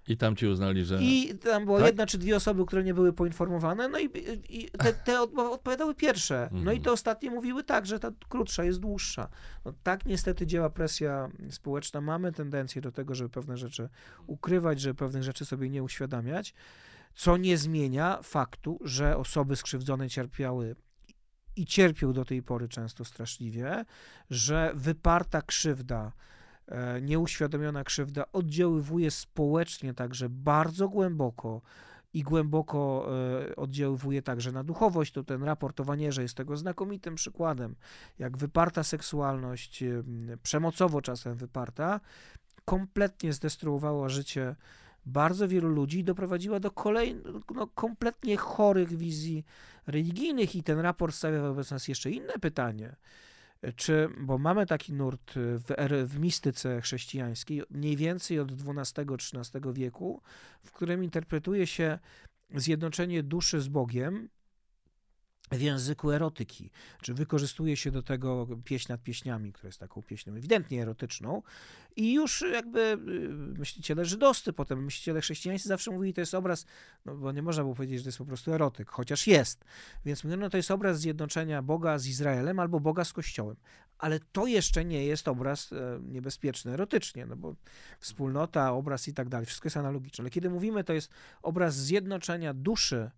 I tam ci uznali, że. I tam była tak? jedna czy dwie osoby, które nie były poinformowane, no i, i te, te, odpowiadały pierwsze. No i mhm. te ostatnie mówiły tak, że ta krótsza jest dłuższa. No, tak niestety działa presja społeczna. Mamy tendencję do tego, żeby pewne rzeczy ukrywać, żeby pewnych rzeczy sobie nie uświadamiać, co nie zmienia faktu, że osoby skrzywdzone cierpiały i cierpią do tej pory często straszliwie, że wyparta krzywda, e, nieuświadomiona krzywda oddziaływuje społecznie także bardzo głęboko i głęboko e, oddziaływuje także na duchowość. To ten raport o Wanierze jest tego znakomitym przykładem, jak wyparta seksualność, przemocowo czasem wyparta, kompletnie zdestruowała życie bardzo wielu ludzi doprowadziła do kolejnych, no, kompletnie chorych wizji religijnych i ten raport stawia wobec nas jeszcze inne pytanie. Czy, bo mamy taki nurt w, er, w mistyce chrześcijańskiej, mniej więcej od XII-XIII wieku, w którym interpretuje się zjednoczenie duszy z Bogiem, w języku erotyki, czy wykorzystuje się do tego pieśń nad pieśniami, która jest taką pieśnią ewidentnie erotyczną i już jakby y, myśliciele żydowscy, potem myśliciele chrześcijańscy zawsze mówili, to jest obraz, no bo nie można było powiedzieć, że to jest po prostu erotyk, chociaż jest. Więc mówiono, to jest obraz zjednoczenia Boga z Izraelem albo Boga z Kościołem. Ale to jeszcze nie jest obraz e, niebezpieczny erotycznie, no bo wspólnota, obraz i tak dalej, wszystko jest analogiczne. Ale kiedy mówimy, to jest obraz zjednoczenia duszy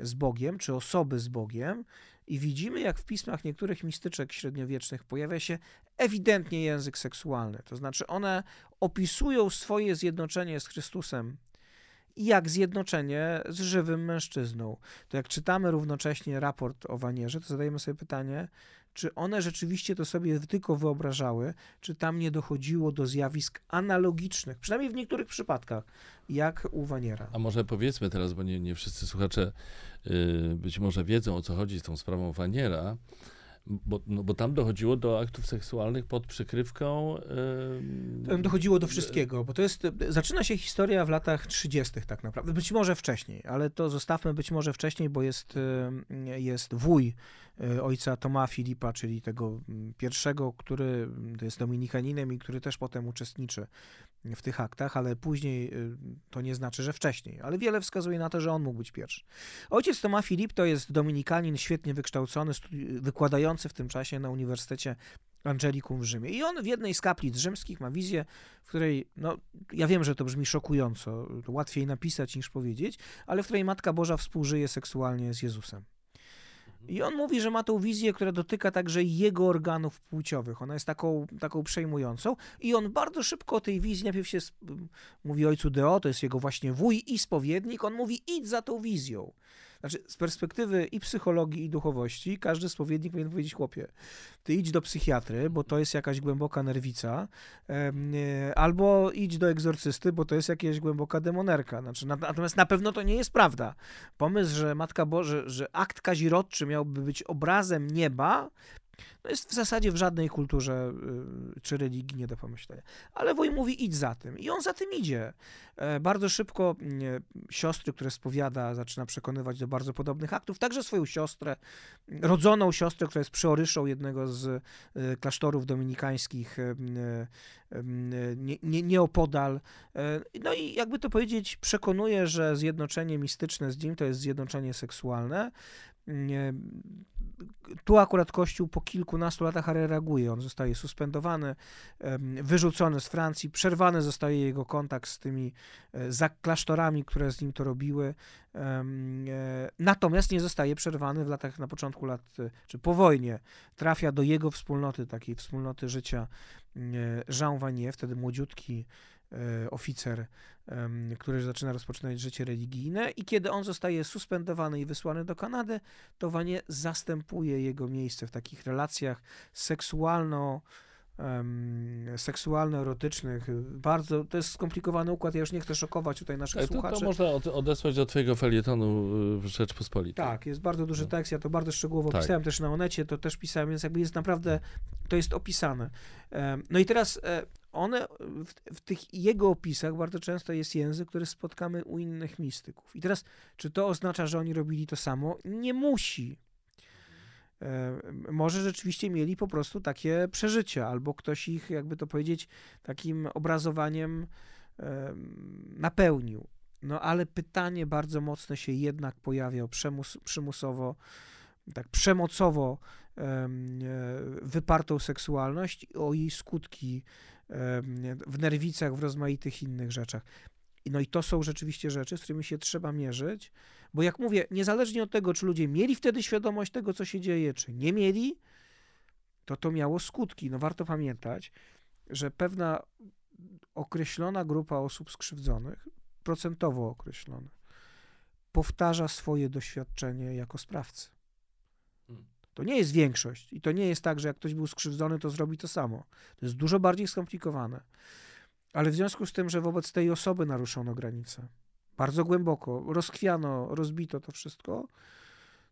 z Bogiem, czy osoby z Bogiem I widzimy, jak w pismach niektórych mistyczek średniowiecznych pojawia się ewidentnie język seksualny. To znaczy, one opisują swoje zjednoczenie z Chrystusem jak zjednoczenie z żywym mężczyzną. To jak czytamy równocześnie raport o Wanierze, to zadajemy sobie pytanie, czy one rzeczywiście to sobie tylko wyobrażały, czy tam nie dochodziło do zjawisk analogicznych, przynajmniej w niektórych przypadkach, jak u Waniera. A może powiedzmy teraz, bo nie, nie wszyscy słuchacze yy, być może wiedzą, o co chodzi z tą sprawą Waniera, bo, no, bo tam dochodziło do aktów seksualnych pod przykrywką. Yy... Tam dochodziło do wszystkiego, bo to jest. Zaczyna się historia w latach 30. tak naprawdę. Być może wcześniej, ale to zostawmy być może wcześniej, bo jest, jest wuj ojca Toma Filipa, czyli tego mm, pierwszego, który jest dominikaninem i który też potem uczestniczy w tych aktach, ale później y, to nie znaczy, że wcześniej. Ale wiele wskazuje na to, że on mógł być pierwszy. Ojciec Toma Filip to jest dominikanin świetnie wykształcony, wykładający w tym czasie na Uniwersytecie Angelicum w Rzymie. I on w jednej z kaplic rzymskich ma wizję, w której, no ja wiem, że to brzmi szokująco, to łatwiej napisać niż powiedzieć, ale w której Matka Boża współżyje seksualnie z Jezusem. I on mówi, że ma tą wizję, która dotyka także jego organów płciowych. Ona jest taką, taką przejmującą. I on bardzo szybko o tej wizji, najpierw się mówi ojcu Deo, to jest jego właśnie wuj i spowiednik. On mówi, idź za tą wizją. Znaczy, z perspektywy i psychologii, i duchowości, każdy spowiednik powinien powiedzieć, chłopie, ty idź do psychiatry, bo to jest jakaś głęboka nerwica, albo idź do egzorcysty, bo to jest jakaś głęboka demonerka. Znaczy, natomiast na pewno to nie jest prawda. Pomysł, że Matka Boże, że akt kazirodczy miałby być obrazem nieba, no jest w zasadzie w żadnej kulturze y, czy religii nie do pomyślenia. Ale wuj mówi, idź za tym. I on za tym idzie. E, bardzo szybko siostry, które spowiada, zaczyna przekonywać do bardzo podobnych aktów. Także swoją siostrę, rodzoną siostrę, która jest przeoryszą jednego z y, klasztorów dominikańskich y, nie, nie, nieopodal. E, no i jakby to powiedzieć, przekonuje, że zjednoczenie mistyczne z nim to jest zjednoczenie seksualne. Tu akurat Kościół po kilkunastu latach reaguje. On zostaje suspendowany, wyrzucony z Francji, przerwany zostaje jego kontakt z tymi e, klasztorami, które z nim to robiły. E, natomiast nie zostaje przerwany w latach, na początku lat, e, czy po wojnie, trafia do jego wspólnoty, takiej wspólnoty życia Jean Vanier, wtedy młodziutki oficer, który zaczyna rozpoczynać życie religijne i kiedy on zostaje suspendowany i wysłany do Kanady, to Wanie zastępuje jego miejsce w takich relacjach seksualno seksualno-erotycznych. Bardzo, to jest skomplikowany układ, ja już nie chcę szokować tutaj naszych to, słuchaczy. To można odesłać do twojego felietonu w Rzeczpospolitej. Tak, jest bardzo duży no. tekst, ja to bardzo szczegółowo tak. pisałem też na Onecie, to też pisałem, więc jakby jest naprawdę, to jest opisane. No i teraz e, one, w, w, tych jego opisach bardzo często jest język, który spotkamy u innych mistyków. I teraz, czy to oznacza, że oni robili to samo? Nie musi. E, może rzeczywiście mieli po prostu takie przeżycia, albo ktoś ich, jakby to powiedzieć, takim obrazowaniem napełnił. No ale pytanie bardzo mocne się jednak pojawia przymus, przymusowo, tak przemocowo e, wypartą seksualność, o jej skutki w nerwicach, w rozmaitych innych rzeczach. No i to są rzeczywiście rzeczy, z którymi się trzeba mierzyć, bo jak mówię, niezależnie od tego, czy ludzie mieli wtedy świadomość tego, co się dzieje, czy nie mieli, to to miało skutki. No warto pamiętać, że pewna określona grupa osób skrzywdzonych, procentowo określona, powtarza swoje doświadczenie jako sprawcy. To nie jest większość i to nie jest tak, że jak ktoś był skrzywdzony, to zrobi to samo. To jest dużo bardziej skomplikowane. Ale w związku z tym, że wobec tej osoby naruszono granice, bardzo głęboko, rozkwiano, rozbito to wszystko,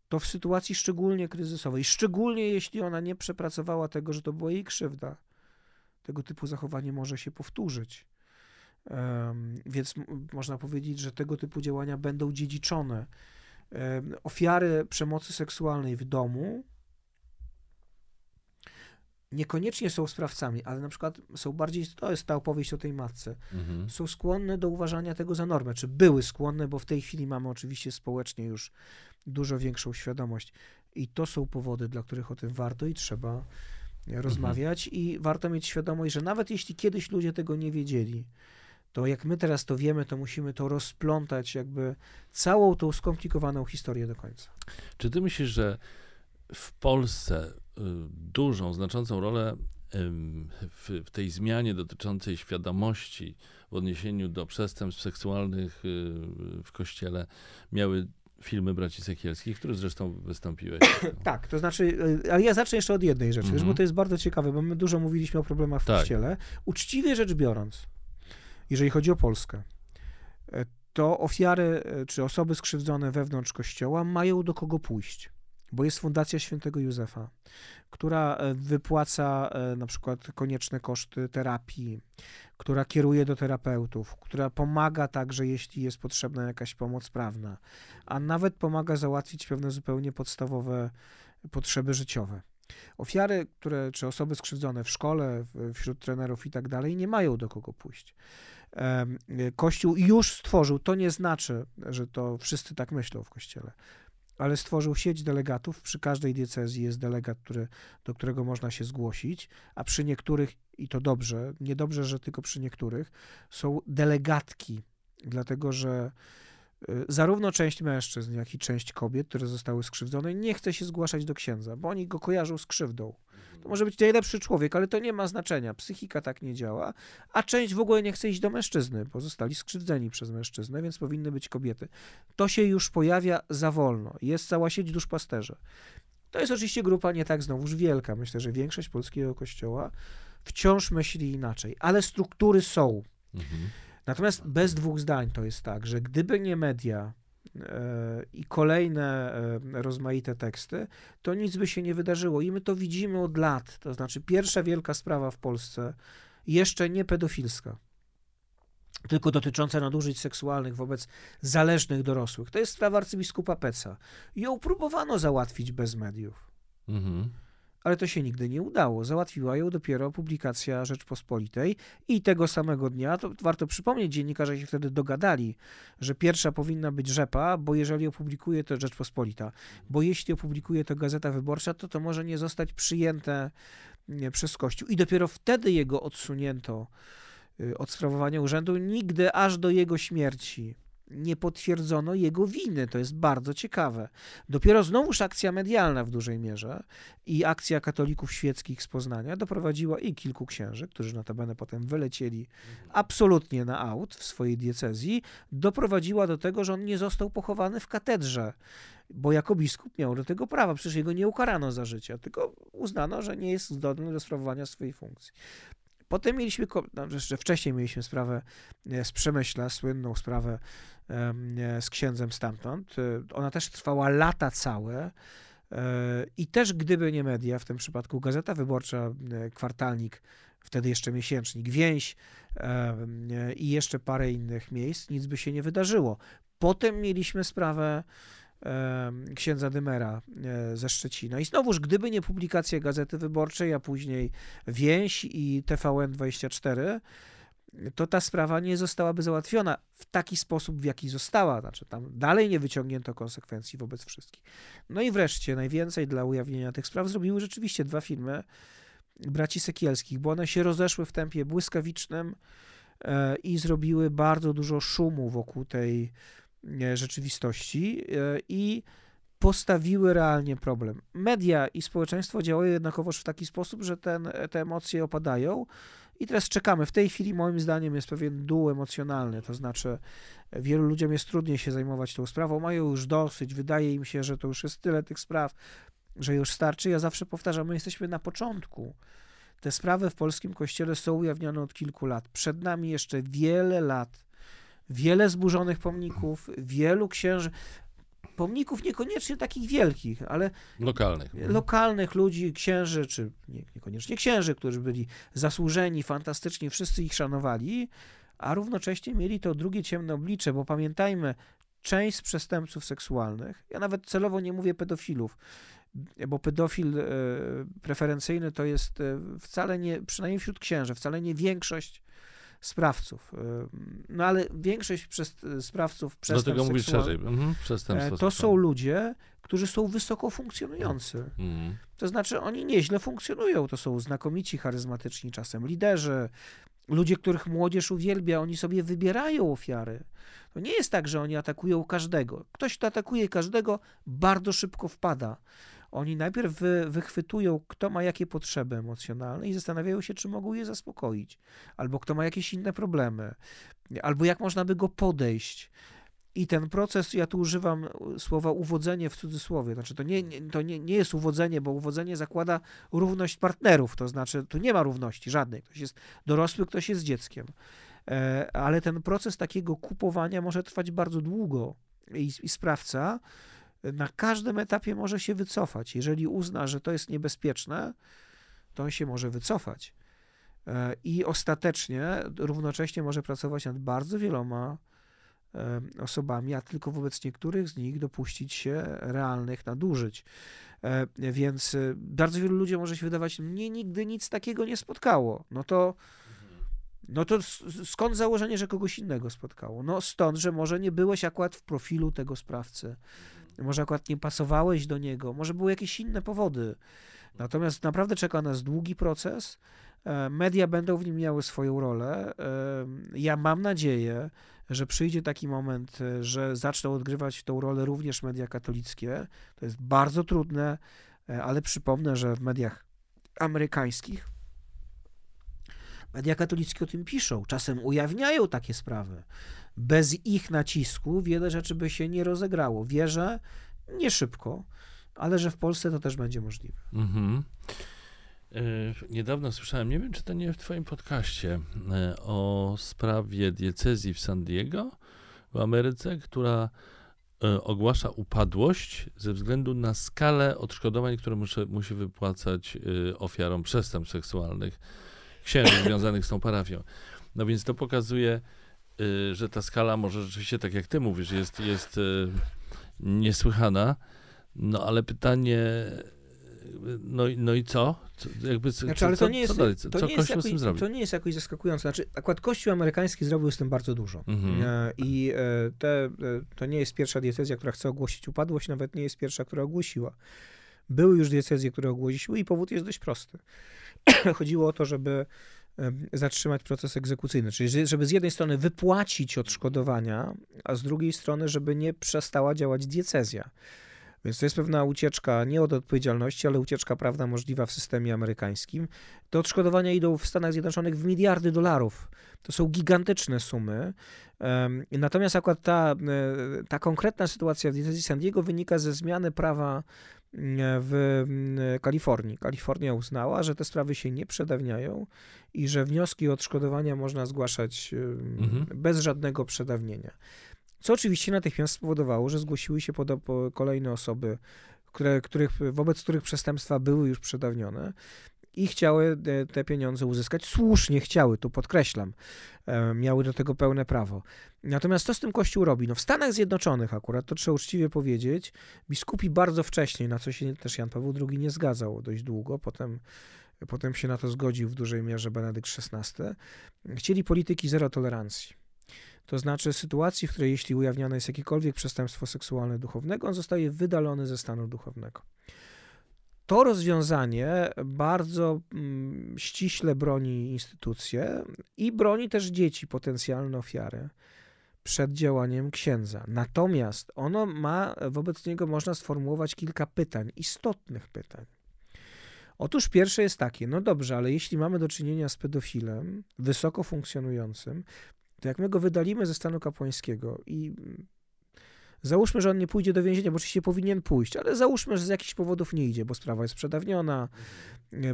to w sytuacji szczególnie kryzysowej, szczególnie jeśli ona nie przepracowała tego, że to była jej krzywda, tego typu zachowanie może się powtórzyć. Um, więc można powiedzieć, że tego typu działania będą dziedziczone. Um, ofiary przemocy seksualnej w domu niekoniecznie są sprawcami, ale na przykład są bardziej, to jest ta opowieść o tej matce, mhm. są skłonne do uważania tego za normę, czy były skłonne, bo w tej chwili mamy oczywiście społecznie już dużo większą świadomość i to są powody, dla których o tym warto i trzeba rozmawiać mhm. i warto mieć świadomość, że nawet jeśli kiedyś ludzie tego nie wiedzieli, to jak my teraz to wiemy, to musimy to rozplątać jakby całą tą skomplikowaną historię do końca. Czy ty myślisz, że w Polsce dużą, znaczącą rolę w, w, tej zmianie dotyczącej świadomości w odniesieniu do przestępstw seksualnych y, w kościele miały filmy braci Sekielskich, które zresztą wystąpiłeś. tak, to znaczy, y, ale ja zacznę jeszcze od jednej rzeczy, mm -hmm. bo to jest bardzo ciekawe, bo my dużo mówiliśmy o problemach w tak. kościele. Uczciwie rzecz biorąc, jeżeli chodzi o Polskę, to ofiary czy osoby skrzywdzone wewnątrz kościoła mają do kogo pójść bo jest Fundacja Świętego Józefa, która e, wypłaca e, na przykład konieczne koszty terapii, która kieruje do terapeutów, która pomaga także, jeśli jest potrzebna jakaś pomoc prawna, a nawet pomaga załatwić pewne zupełnie podstawowe potrzeby życiowe. Ofiary, które, czy osoby skrzywdzone w szkole, wśród trenerów i tak dalej, nie mają do kogo pójść. Kościół już stworzył, to nie znaczy, że to wszyscy tak myślą w kościele ale stworzył sieć delegatów. Przy każdej diecezji jest delegat, który, do którego można się zgłosić, a przy niektórych, i to dobrze, niedobrze, że tylko przy niektórych, są delegatki, dlatego że zarówno część mężczyzn, jak i część kobiet, które zostały skrzywdzone, nie chce się zgłaszać do księdza, bo oni go kojarzą z krzywdą. To może być najlepszy człowiek, ale to nie ma znaczenia. Psychika tak nie działa, a część w ogóle nie chce iść do mężczyzny, bo zostali skrzywdzeni przez mężczyznę, więc powinny być kobiety. To się już pojawia za wolno. Jest cała sieć duszpasterzy. To jest oczywiście grupa nie tak znowuż wielka. Myślę, że większość polskiego kościoła wciąż myśli inaczej, ale struktury są. Mhm. Natomiast bez dwóch zdań to jest tak, że gdyby nie media, i kolejne e, rozmaite teksty, to nic by się nie wydarzyło. I my to widzimy od lat. To znaczy, pierwsza wielka sprawa w Polsce, jeszcze nie pedofilska, tylko dotycząca nadużyć seksualnych wobec zależnych dorosłych. To jest sprawa arcybiskupa Peca. Ją próbowano załatwić bez mediów. Mhm ale to się nigdy nie udało. Załatwiła ją dopiero publikacja Rzeczpospolitej i tego samego dnia, to warto przypomnieć, dziennikarze się wtedy dogadali, że pierwsza powinna być Rzepa, bo jeżeli opublikuje to Rzeczpospolita, bo jeśli opublikuje to Gazeta Wyborcza, to to może nie zostać przyjęte przez Kościół. I dopiero wtedy jego odsunięto y, od sprawowania urzędu, nigdy aż do jego śmierci nie potwierdzono jego winy. To jest bardzo ciekawe. Dopiero znowuż akcja medialna w dużej mierze i akcja katolików świeckich z Poznania doprowadziła i kilku księży, którzy notabene potem wylecieli absolutnie na aut w swojej diecezji, doprowadziła do tego, że on nie został pochowany w katedrze bo jako biskup miał do tego prawa, przecież jego nie ukarano za życie, tylko uznano, że nie jest zdolny do sprawowania swojej funkcji. Potem mieliśmy, no, jeszcze wcześniej mieliśmy sprawę e, z Przemyśla, słynną sprawę e, z księdzem stamtąd. E, ona też trwała lata całe. I też gdyby nie media, w tym przypadku Gazeta Wyborcza, kwartalnik, wtedy jeszcze miesięcznik, więź i jeszcze parę innych miejsc, nic by się nie wydarzyło. Potem mieliśmy sprawę księdza Dymera e, ze Szczecina. I znowuż, gdyby nie publikacja Gazety Wyborczej, a później Więź i TVN24, to ta sprawa nie zostałaby załatwiona w taki sposób, w jaki została. Znaczy, tam dalej nie wyciągnięto konsekwencji wobec wszystkich. No i wreszcie, najwięcej dla ujawnienia tych spraw zrobiły rzeczywiście dwa filmy braci Sekielskich, bo one się rozeszły w tempie błyskawicznym e, i zrobiły bardzo dużo szumu wokół tej rzeczywistości e, i postawiły realnie problem. Media i społeczeństwo działają jednakowoż w taki sposób, że ten, te emocje opadają. I teraz czekamy. W tej chwili, moim zdaniem, jest pewien dół emocjonalny, to znaczy, wielu ludziom jest trudniej się zajmować tą sprawą, mają już dosyć, wydaje im się, że to już jest tyle tych spraw, że już starczy. Ja zawsze powtarzam, my jesteśmy na początku. Te sprawy w polskim kościele są ujawnione od kilku lat. Przed nami jeszcze wiele lat wiele zburzonych pomników, wielu księży, pomników niekoniecznie takich wielkich, ale lokalnych. Lokalnych ludzi, księży, czy nie, niekoniecznie księży, którzy byli zasłużeni, fantastyczni, wszyscy ich szanowali, a równocześnie mieli to drugie ciemne oblicze, bo pamiętajmy, część z przestępców seksualnych, ja nawet celowo nie mówię pedofilów, bo pedofil e, preferencyjny to jest e, wcale nie, przynajmniej wśród księży, wcale nie większość sprawców. No ale większość przez, sprawców przestępstw Dlatego mówisz szerzej. Mhm, e, to są ludzie, którzy są wysoko funkcjonujący. Mhm. To znaczy oni nieźle funkcjonują. To są znakomici, charyzmatyczni czasem liderzy, ludzie, których młodzież uwielbia, oni sobie wybierają ofiary. To nie jest tak, że oni atakują każdego. Ktoś, kto atakuje każdego, bardzo szybko wpada. Oni najpierw wy, wychwytują, kto ma jakie potrzeby emocjonalne i zastanawiają się, czy mogą je zaspokoić, albo kto ma jakieś inne problemy, albo jak można by go podejść. I ten proces, ja tu używam słowa uwodzenie w cudzysłowie, znaczy to nie, nie, to nie, nie jest uwodzenie, bo uwodzenie zakłada równość partnerów, to znaczy tu nie ma równości żadnej, ktoś jest dorosły, ktoś jest dzieckiem. E, ale ten proces takiego kupowania może trwać bardzo długo i, i sprawca na każdym etapie może się wycofać. Jeżeli uzna, że to jest niebezpieczne, to on się może wycofać. E, I ostatecznie równocześnie może pracować nad bardzo wieloma e, osobami, a tylko wobec niektórych z nich dopuścić się realnych nadużyć. Więc bardzo wielu ludziom może się wydawać, mnie nigdy nic takiego nie spotkało. No to no to skąd założenie, że kogoś innego spotkało? No stąd, że może nie byłeś akurat w profilu tego sprawcy, może akurat nie pasowałeś do niego, może były jakieś inne powody. Natomiast naprawdę czeka nas długi proces. E, media będą w nim miały swoją rolę. E, ja mam nadzieję, że przyjdzie taki moment, e, że zaczną odgrywać tą rolę również media katolickie. To jest bardzo trudne, ale przypomnę, że w mediach amerykańskich Media katolickie o tym piszą, czasem ujawniają takie sprawy. Bez ich nacisku wiele rzeczy by się nie rozegrało. Wierzę, nie szybko, ale że w Polsce to też będzie możliwe. Mhm. E, niedawno słyszałem, nie wiem czy to nie w Twoim podcaście, e, o sprawie diecezji w San Diego w Ameryce, która e, ogłasza upadłość ze względu na skalę odszkodowań, które musi, musi wypłacać ofiarom przestępstw seksualnych księży związanych z tą parafią. No więc to pokazuje, y, że ta skala może rzeczywiście, tak jak ty mówisz, jest, jest y, niesłychana. No ale pytanie, no, no i co? co jakby, znaczy, ale to nie jest, co, dalej? co, to nie jest jakoś, zrobi? To nie jest jakoś zaskakujące. Znaczy, akurat Kościół amerykański zrobił z tym bardzo dużo. Mhm. E, I e, te, e, to nie jest pierwsza diecezja, która chce ogłosić upadłość, nawet nie jest pierwsza, która ogłosiła. Były już diecezje, które ogłosiły i powód jest dość prosty. Chodziło o to, żeby zatrzymać proces egzekucyjny, czyli żeby z jednej strony wypłacić odszkodowania, a z drugiej strony, żeby nie przestała działać diecezja. Więc to jest pewna ucieczka nie od odpowiedzialności, ale ucieczka prawna możliwa w systemie amerykańskim. Te odszkodowania idą w Stanach Zjednoczonych w miliardy dolarów. To są gigantyczne sumy. Natomiast akurat ta, e, ta konkretna sytuacja w diecezji San Diego wynika ze zmiany prawa w Kalifornii. Kalifornia uznała, że te sprawy się nie przedawniają i że wnioski o odszkodowania można zgłaszać mhm. bez żadnego przedawnienia. Co oczywiście natychmiast spowodowało, że zgłosiły się kolejne osoby, które, których, wobec których przestępstwa były już przedawnione i chciały te pieniądze uzyskać. Słusznie chciały, tu podkreślam, e, miały do tego pełne prawo. Natomiast co z tym Kościół robi? No w Stanach Zjednoczonych akurat, to trzeba uczciwie powiedzieć, biskupi bardzo wcześnie, na co się też Jan Paweł II nie zgadzał dość długo, potem, potem się na to zgodził w dużej mierze Benedykt XVI, chcieli polityki zero tolerancji. To znaczy sytuacji, w której jeśli ujawniane jest jakiekolwiek przestępstwo seksualne duchownego, on zostaje wydalony ze stanu duchownego. To rozwiązanie bardzo mm, ściśle broni instytucje i broni też dzieci, potencjalne ofiary przed działaniem księdza. Natomiast ono ma, wobec niego można sformułować kilka pytań, istotnych pytań. Otóż pierwsze jest takie, no dobrze, ale jeśli mamy do czynienia z pedofilem wysoko funkcjonującym, to jak my go wydalimy ze stanu kapłańskiego i Załóżmy, że on nie pójdzie do więzienia, bo oczywiście powinien pójść, ale załóżmy, że z jakichś powodów nie idzie, bo sprawa jest przedawniona,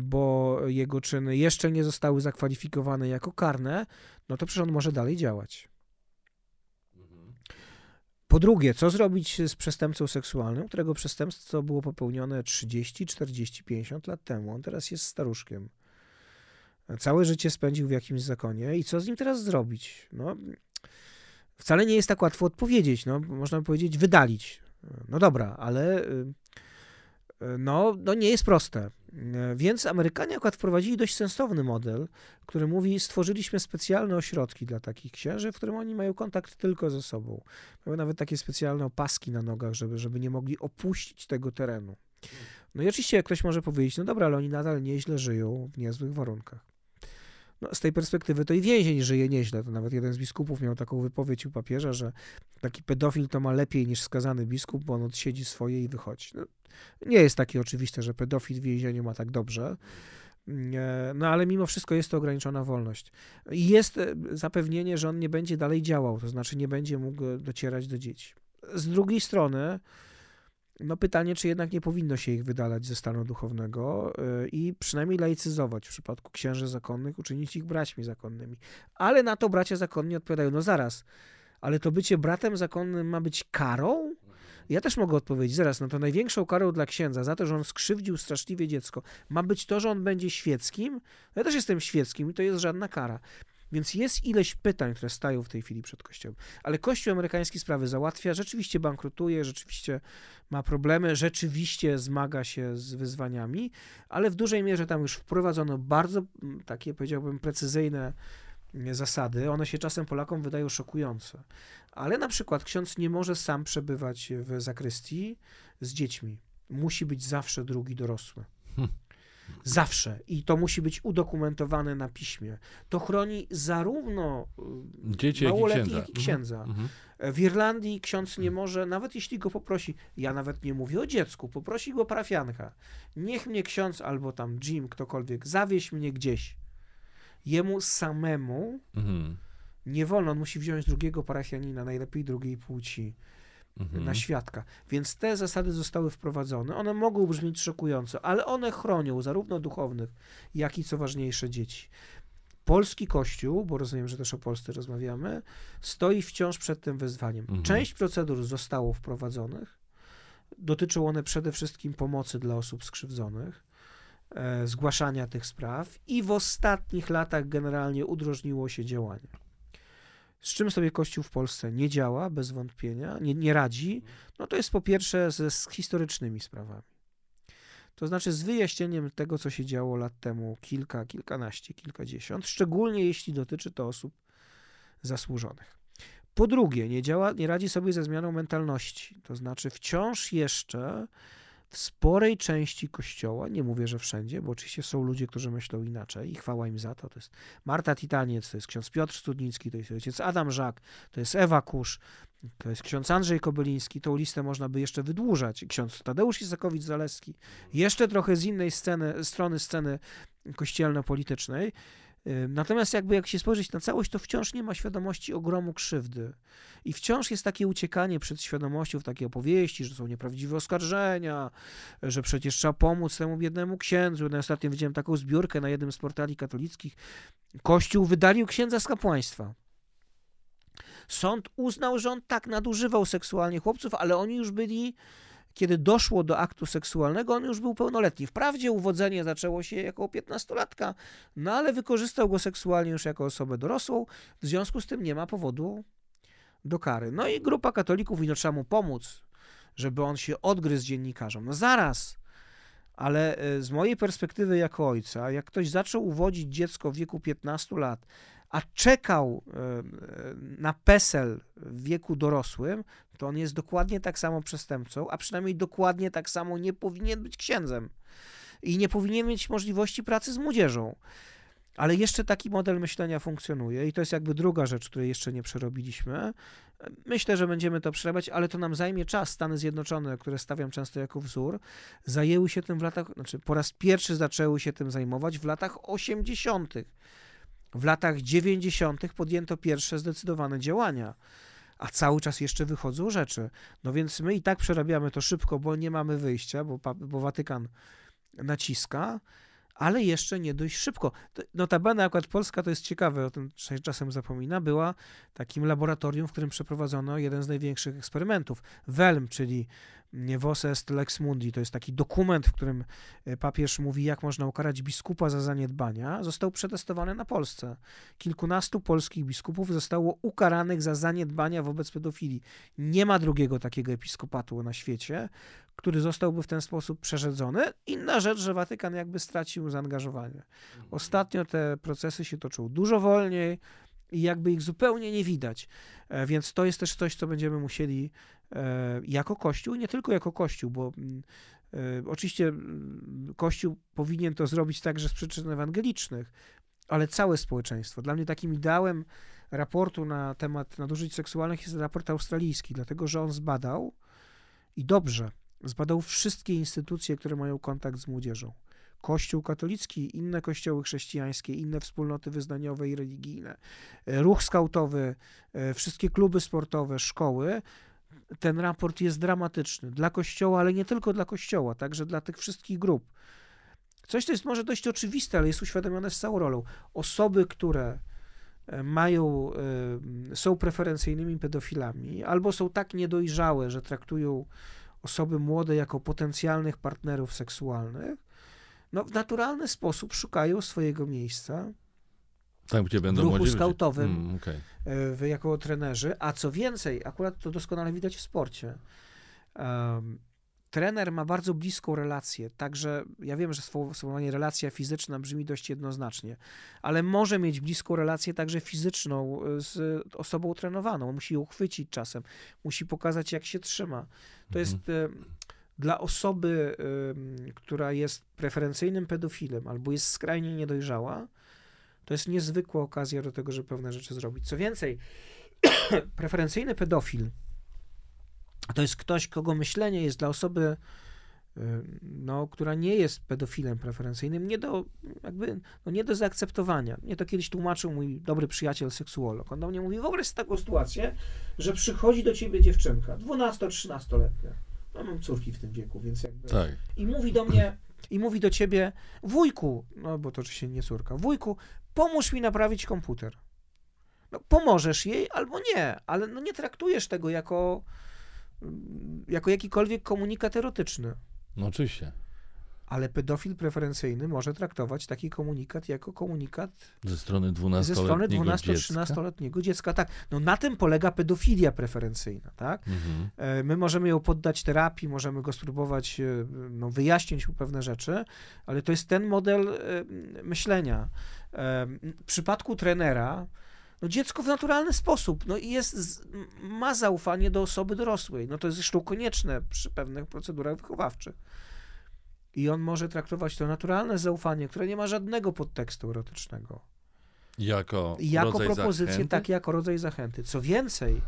bo jego czyny jeszcze nie zostały zakwalifikowane jako karne, no to przecież on może dalej działać. Po drugie, co zrobić z przestępcą seksualnym, którego przestępstwo było popełnione 30, 40, 50 lat temu? On teraz jest staruszkiem. Całe życie spędził w jakimś zakonie i co z nim teraz zrobić? No, wcale nie jest tak łatwo odpowiedzieć. No, można powiedzieć, wydalić. No dobra, ale y, y, no, no nie jest proste. Więc Amerykanie akurat wprowadzili dość sensowny model, który mówi, stworzyliśmy specjalne ośrodki dla takich księży, w którym oni mają kontakt tylko ze sobą. Mają nawet takie specjalne opaski na nogach, żeby, żeby nie mogli opuścić tego terenu. No i oczywiście ktoś może powiedzieć, no dobra, ale oni nadal nieźle żyją w niezłych warunkach. No, z tej perspektywy to i więzień żyje nieźle. To nawet jeden z biskupów miał taką wypowiedź u papieża, że taki pedofil to ma lepiej niż skazany biskup, bo on odsiedzi swoje i wychodzi. No, nie jest takie oczywiste, że pedofil w więzieniu ma tak dobrze. No ale mimo wszystko jest to ograniczona wolność. I jest e, zapewnienie, że on nie będzie dalej działał, to znaczy nie będzie mógł docierać do dzieci. Z drugiej strony, no pytanie, czy jednak nie powinno się ich wydalać ze stanu duchownego e, i przynajmniej laicyzować w przypadku księży zakonnych, uczynić ich braćmi zakonnymi. Ale na to bracia zakonni odpowiadają, no zaraz, ale to bycie bratem zakonnym ma być karą? Ja też mogę odpowiedzieć, zaraz, no to największą karą dla księdza za to, że on skrzywdził straszliwie dziecko, ma być to, że on będzie świeckim. Ja też jestem świeckim i to jest żadna kara. Więc jest ileś pytań, które stają w tej chwili przed Kościołem. Ale Kościół amerykański sprawy załatwia, rzeczywiście bankrutuje, rzeczywiście ma problemy, rzeczywiście zmaga się z wyzwaniami, ale w dużej mierze tam już wprowadzono bardzo mm, takie, powiedziałbym, precyzyjne mm, zasady. One się czasem Polakom wydają szokujące. Ale na przykład ksiądz nie może sam przebywać w zakrystii z dziećmi. Musi być zawsze drugi dorosły. Hm. Zawsze. I to musi być udokumentowane na piśmie. To chroni zarówno y, Dzieci, małoletnich, jak i księdza. Jak i księdza. Mhm. W Irlandii ksiądz nie może, nawet jeśli go poprosi, ja nawet nie mówię o dziecku, poprosi go parafianka. Niech mnie ksiądz albo tam Jim, ktokolwiek, zawieź mnie gdzieś. Jemu samemu mhm. nie wolno, on musi wziąć drugiego parafianina, najlepiej drugiej płci mhm. na świadka. Więc te zasady zostały wprowadzone. One mogą brzmieć szokująco, ale one chronią zarówno duchownych, jak i co ważniejsze dzieci. Polski Kościół, bo rozumiem, że też o Polsce rozmawiamy, stoi wciąż przed tym wyzwaniem. Mhm. Część procedur zostało wprowadzonych. Dotyczą one przede wszystkim pomocy dla osób skrzywdzonych, e, zgłaszania tych spraw i w ostatnich latach generalnie udrożniło się działanie. Z czym sobie Kościół w Polsce nie działa, bez wątpienia, nie, nie radzi, no to jest po pierwsze ze, z historycznymi sprawami. To znaczy z wyjaśnieniem tego, co się działo lat temu, kilka, kilkanaście, kilkadziesiąt, szczególnie jeśli dotyczy to osób zasłużonych. Po drugie, nie, działa, nie radzi sobie ze zmianą mentalności, to znaczy wciąż jeszcze w sporej części kościoła, nie mówię, że wszędzie, bo oczywiście są ludzie, którzy myślą inaczej i chwała im za to. To jest Marta Titaniec, to jest ksiądz Piotr Studnicki, to jest ojciec Adam Żak, to jest Ewa Kusz, to jest ksiądz Andrzej Kobyliński. Tą listę można by jeszcze wydłużać. Ksiądz Tadeusz Isakowicz-Zaleski. Jeszcze trochę z innej sceny, strony sceny kościelno-politycznej. Natomiast jakby jak się spojrzeć na całość, to wciąż nie ma świadomości ogromu krzywdy. I wciąż jest takie uciekanie przed świadomością w takie opowieści, że są nieprawdziwe oskarżenia, że przecież trzeba pomóc temu biednemu księdzu. No, ostatnio widziałem taką zbiórkę na jednym z portali katolickich. Kościół wydalił księdza z kapłaństwa. Sąd uznał, że on tak nadużywał seksualnie chłopców, ale oni już byli kiedy doszło do aktu seksualnego, on już był pełnoletni. Wprawdzie uwodzenie zaczęło się jako piętnastolatka, no ale wykorzystał go seksualnie już jako osobę dorosłą, w związku z tym nie ma powodu do kary. No i grupa katolików i no trzeba mu pomóc, żeby on się odgryzł dziennikarzom. No zaraz, ale e, z mojej perspektywy jako ojca, jak ktoś zaczął uwodzić dziecko w wieku 15 lat, a czekał na PESEL w wieku dorosłym, to on jest dokładnie tak samo przestępcą, a przynajmniej dokładnie tak samo nie powinien być księdzem i nie powinien mieć możliwości pracy z młodzieżą. Ale jeszcze taki model myślenia funkcjonuje i to jest jakby druga rzecz, której jeszcze nie przerobiliśmy. Myślę, że będziemy to przerabiać, ale to nam zajmie czas. Stany Zjednoczone, które stawiam często jako wzór, zajęły się tym w latach, znaczy po raz pierwszy zaczęły się tym zajmować w latach 80. W latach 90. podjęto pierwsze zdecydowane działania, a cały czas jeszcze wychodzą rzeczy. No więc my i tak przerabiamy to szybko, bo nie mamy wyjścia, bo, bo Watykan naciska, ale jeszcze nie dość szybko. Notabene akurat Polska, to jest ciekawe, o tym czasem zapomina, była takim laboratorium, w którym przeprowadzono jeden z największych eksperymentów. WELM, czyli Vos est lex mundi, to jest taki dokument, w którym e, papież mówi, jak można ukarać biskupa za zaniedbania, został przetestowany na Polsce. Kilkunastu polskich biskupów zostało ukaranych za zaniedbania wobec pedofilii. Nie ma drugiego takiego episkopatu na świecie, który zostałby w ten sposób przerzedzony. Inna rzecz, że Watykan jakby stracił zaangażowanie. Ostatnio te procesy się toczą dużo wolniej, i jakby ich zupełnie nie widać. E, więc to jest też coś, co będziemy musieli e, jako Kościół, nie tylko jako Kościół, bo mm, e, oczywiście mm, Kościół powinien to zrobić także z przyczyn ewangelicznych, ale całe społeczeństwo. Dla mnie takim ideałem raportu na temat nadużyć seksualnych jest raport australijski, dlatego że on zbadał i dobrze zbadał wszystkie instytucje, które mają kontakt z młodzieżą. Kościół katolicki, inne kościoły chrześcijańskie, inne wspólnoty wyznaniowe i religijne, ruch skautowy, e, wszystkie kluby sportowe, szkoły. Ten raport jest dramatyczny dla kościoła, ale nie tylko dla kościoła, także dla tych wszystkich grup. Coś, co jest może dość oczywiste, ale jest uświadomione z całą rolą. Osoby, które e, mają, e, są preferencyjnymi pedofilami, albo są tak niedojrzałe, że traktują osoby młode jako potencjalnych partnerów seksualnych, no, w naturalny sposób szukają swojego miejsca tam, gdzie będą w ruchu młodzi skautowym mm, okay. w, jako trenerzy, a co więcej, akurat to doskonale widać w sporcie. Um, trener ma bardzo bliską relację, także ja wiem, że sformułowanie relacja fizyczna brzmi dość jednoznacznie, ale może mieć bliską relację także fizyczną z osobą trenowaną. Musi ją chwycić czasem, musi pokazać, jak się trzyma. To jest mhm. Dla osoby, która jest preferencyjnym pedofilem albo jest skrajnie niedojrzała, to jest niezwykła okazja do tego, żeby pewne rzeczy zrobić. Co więcej, preferencyjny pedofil to jest ktoś, kogo myślenie jest dla osoby, no, która nie jest pedofilem preferencyjnym, nie do, jakby, no, nie do zaakceptowania. Mnie to kiedyś tłumaczył mój dobry przyjaciel seksuolog. On do mnie mówi, wyobraź sobie taką sytuację, że przychodzi do ciebie dziewczynka, 12-13-letnia. No, mam córki w tym wieku, więc jakby... Tak. I mówi do mnie, i mówi do ciebie, wujku, no bo to oczywiście nie córka, wujku, pomóż mi naprawić komputer. No, pomożesz jej albo nie, ale no nie traktujesz tego jako jako jakikolwiek komunikat erotyczny. No oczywiście. Ale pedofil preferencyjny może traktować taki komunikat jako komunikat ze strony 12-letniego 12-13-letniego dziecka. Tak, no na tym polega pedofilia preferencyjna, tak? Mhm. E, my możemy ją poddać terapii, możemy go spróbować e, no, wyjaśnić pewne rzeczy, ale to jest ten model e, myślenia. W przypadku trenera no dziecko w naturalny sposób no jest, ma zaufanie do osoby dorosłej. No to jest zresztą konieczne przy pewnych procedurach wychowawczych. I on może traktować to naturalne zaufanie, które nie ma żadnego podtekstu erotycznego. Jako, jako propozycję, zachęty? tak, jako rodzaj zachęty. Co więcej,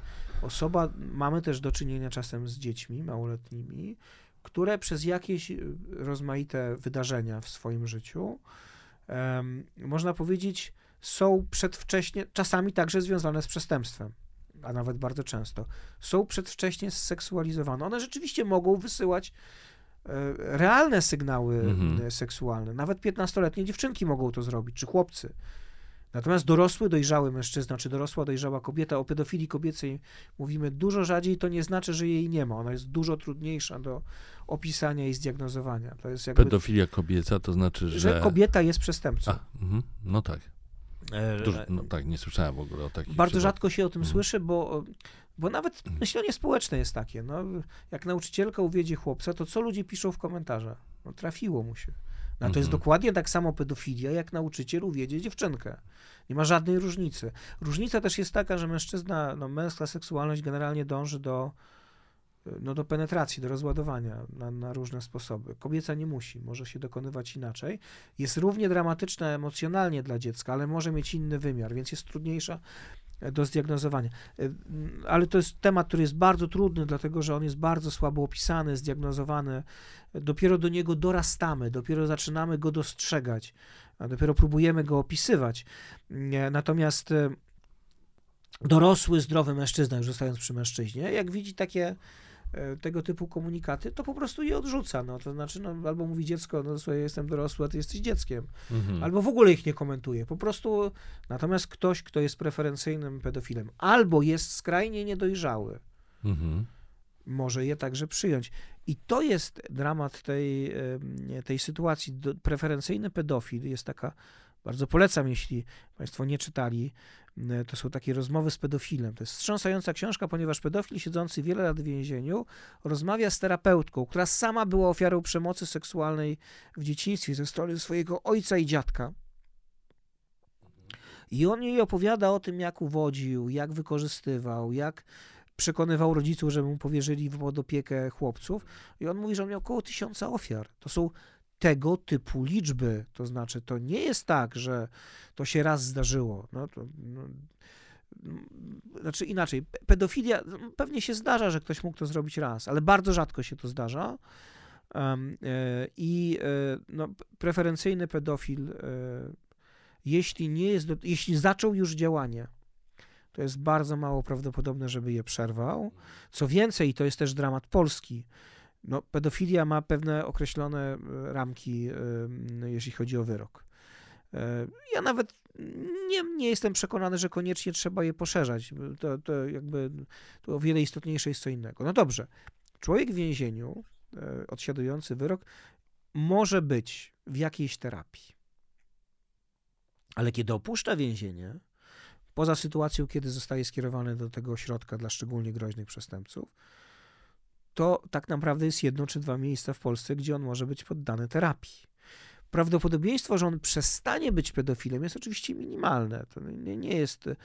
osoba, mamy też do czynienia czasem z dziećmi małoletnimi, które przez jakieś y, rozmaite wydarzenia w swoim życiu, um, można powiedzieć, są przedwcześnie, czasami także związane z przestępstwem, a nawet bardzo często, są przedwcześnie zseksualizowane. One rzeczywiście mogą wysyłać realne sygnały mhm. seksualne. Nawet 15-letnie dziewczynki mogą to zrobić, czy chłopcy. Natomiast dorosły, dojrzały mężczyzna, czy dorosła, dojrzała kobieta, o pedofilii kobiecej mówimy dużo rzadziej, to nie znaczy, że jej nie ma. Ona jest dużo trudniejsza do opisania i zdiagnozowania. To jest jakby, Pedofilia kobieca to znaczy, że... Że kobieta jest przestępcą. A, mm, no tak. Dużo, no tak, nie słyszałem w ogóle o takich. Bardzo rzadko się o tym mhm. słyszy, bo, bo nawet myślenie społeczne jest takie. No, jak nauczycielka uwiedzie chłopca, to co ludzie piszą w komentarzach? No trafiło mu się. No to jest mhm. dokładnie tak samo pedofilia, jak nauczyciel uwiedzie dziewczynkę. Nie ma żadnej różnicy. Różnica też jest taka, że mężczyzna, no męska seksualność generalnie dąży do no, do penetracji, do rozładowania na, na, różne sposoby. Kobieca nie musi, może się dokonywać inaczej. Jest równie dramatyczna emocjonalnie dla dziecka, ale może mieć inny wymiar, więc jest trudniejsza do zdiagnozowania. E, ale to jest temat, który jest bardzo trudny, dlatego że on jest bardzo słabo opisany, zdiagnozowany. Dopiero do niego dorastamy, dopiero zaczynamy go dostrzegać, dopiero próbujemy go opisywać. E, natomiast dorosły, zdrowy mężczyzna, już zostając przy mężczyźnie, jak widzi takie E, tego typu komunikaty, to po prostu je odrzuca. No, to znaczy, no, albo mówi dziecko, no słuchaj, jestem dorosły, a ty jesteś dzieckiem. Mhm. Albo w ogóle ich nie komentuje. Po prostu, natomiast ktoś, kto jest preferencyjnym pedofilem, albo jest skrajnie niedojrzały, mhm. może je także przyjąć. I to jest dramat tej, tej sytuacji. Preferencyjny pedofil jest taka, bardzo polecam, jeśli Państwo nie czytali, to są takie rozmowy z pedofilem. To jest wstrząsająca książka, ponieważ pedofil siedzący wiele lat w więzieniu rozmawia z terapeutką, która sama była ofiarą przemocy seksualnej w dzieciństwie ze strony swojego ojca i dziadka. I on jej opowiada o tym, jak uwodził, jak wykorzystywał, jak przekonywał rodziców, żeby mu powierzyli pod opiekę chłopców. I on mówi, że on miał około tysiąca ofiar. To są tego typu liczby. To znaczy, to nie jest tak, że to się raz zdarzyło. No to, no, znaczy inaczej, pedofilia, pewnie się zdarza, że ktoś mógł to zrobić raz, ale bardzo rzadko się to zdarza. Um, I no, preferencyjny pedofil, jeśli nie jest, jeśli zaczął już działanie, to jest bardzo mało prawdopodobne, żeby je przerwał. Co więcej, to jest też dramat polski. No, pedofilia ma pewne określone ramki, jeśli chodzi o wyrok. Ja nawet nie, nie jestem przekonany, że koniecznie trzeba je poszerzać. To, to jakby to o wiele istotniejsze jest co innego. No dobrze, człowiek w więzieniu, e, odsiadujący wyrok, może być w jakiejś terapii. Ale kiedy opuszcza więzienie, poza sytuacją, kiedy zostaje skierowany do tego ośrodka dla szczególnie groźnych przestępców, to tak naprawdę jest jedno czy dwa miejsca w Polsce, gdzie on może być poddany terapii prawdopodobieństwo, że on przestanie być pedofilem jest oczywiście minimalne. To nie, nie jest e,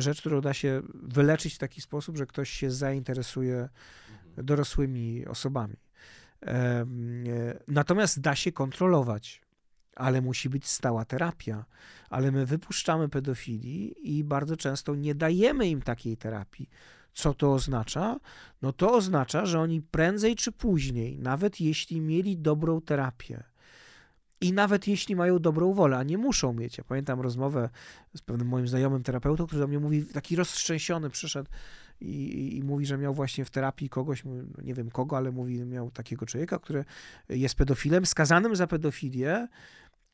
rzecz, którą da się wyleczyć w taki sposób, że ktoś się zainteresuje mhm. dorosłymi osobami. E, natomiast da się kontrolować, ale musi być stała terapia. Ale my wypuszczamy pedofili i bardzo często nie dajemy im takiej terapii. Co to oznacza? No to oznacza, że oni prędzej czy później, nawet jeśli mieli dobrą terapię, i nawet jeśli mają dobrą wolę, a nie muszą mieć. Ja pamiętam rozmowę z pewnym moim znajomym terapeutą, który do mnie mówi, taki roztrzęsiony przyszedł i, i, mówi, że miał właśnie w terapii kogoś, no nie wiem kogo, ale mówi, miał takiego człowieka, który jest pedofilem, skazanym za pedofilię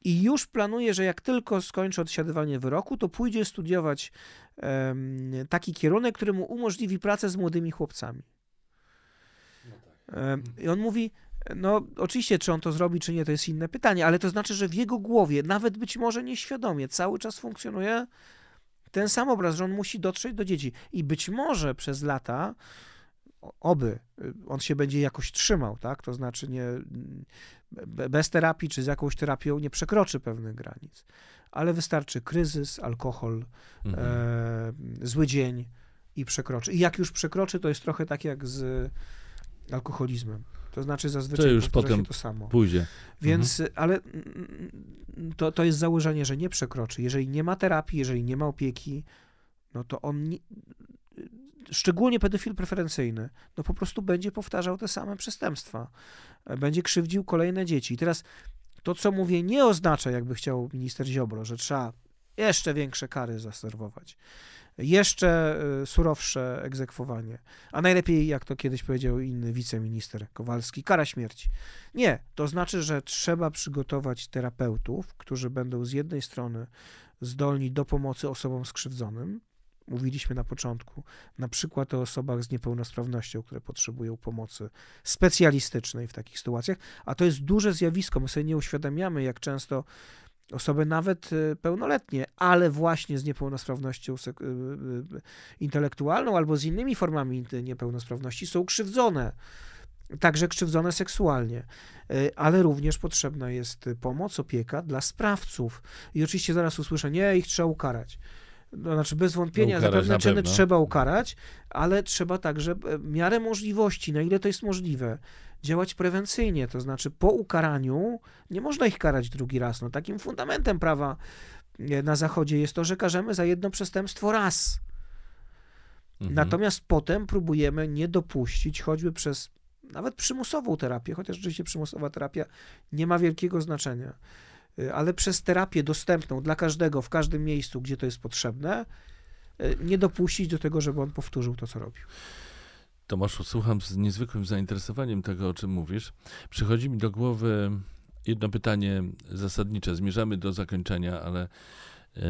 i już planuje, że jak tylko skończy odsiadywanie wyroku, to pójdzie studiować um, taki kierunek, który mu umożliwi pracę z młodymi chłopcami. No tak. um, I on mówi, no, oczywiście, czy on to zrobi, czy nie, to jest inne pytanie, ale to znaczy, że w jego głowie, nawet być może nieświadomie, cały czas funkcjonuje ten sam obraz, że on musi dotrzeć do dzieci. I być może przez lata, oby, on się będzie jakoś trzymał, tak? To znaczy, nie, bez terapii, czy z jakąś terapią nie przekroczy pewnych granic. Ale wystarczy kryzys, alkohol, mhm. e, zły dzień i przekroczy. I jak już przekroczy, to jest trochę tak jak z alkoholizmem. To znaczy zazwyczaj to już potem to samo. pójdzie. Więc, mhm. ale to, to jest założenie, że nie przekroczy. Jeżeli nie ma terapii, jeżeli nie ma opieki, no to on, nie, szczególnie pedofil preferencyjny, no po prostu będzie powtarzał te same przestępstwa. Będzie krzywdził kolejne dzieci. I teraz to, co mówię, nie oznacza, jakby chciał minister Ziobro, że trzeba jeszcze większe kary zaserwować jeszcze y, surowsze egzekwowanie. A najlepiej, jak to kiedyś powiedział inny wiceminister Kowalski, kara śmierci. Nie, to znaczy, że trzeba przygotować terapeutów, którzy będą z jednej strony zdolni do pomocy osobom skrzywdzonym, mówiliśmy na początku, na przykład o osobach z niepełnosprawnością, które potrzebują pomocy specjalistycznej w takich sytuacjach, a to jest duże zjawisko. My sobie nie uświadamiamy, jak często osoby nawet y, pełnoletnie, ale właśnie z niepełnosprawnością y, y, intelektualną albo z innymi formami niepełnosprawności są krzywdzone. Także krzywdzone seksualnie, ale również potrzebna jest pomoc, opieka dla sprawców. I oczywiście zaraz usłyszę, nie, ich trzeba ukarać. No, znaczy bez wątpienia za pewne czyny trzeba ukarać, ale trzeba także w miarę możliwości, na ile to jest możliwe, działać prewencyjnie, to znaczy po ukaraniu nie można ich karać drugi raz. No, takim fundamentem prawa e, na Zachodzie jest to, że karzemy za jedno przestępstwo raz. Mhm. Natomiast potem próbujemy nie dopuścić, choćby przez nawet przymusową terapię, chociaż oczywiście przymusowa terapia nie ma wielkiego znaczenia, e, ale przez terapię dostępną dla każdego w każdym miejscu, gdzie to jest potrzebne, e, nie dopuścić do tego, żeby on powtórzył to, co robił. Tomaszu, słucham z niezwykłym zainteresowaniem tego, o czym mówisz. Przychodzi mi do głowy jedno pytanie zasadnicze. Zmierzamy do zakończenia, ale yy,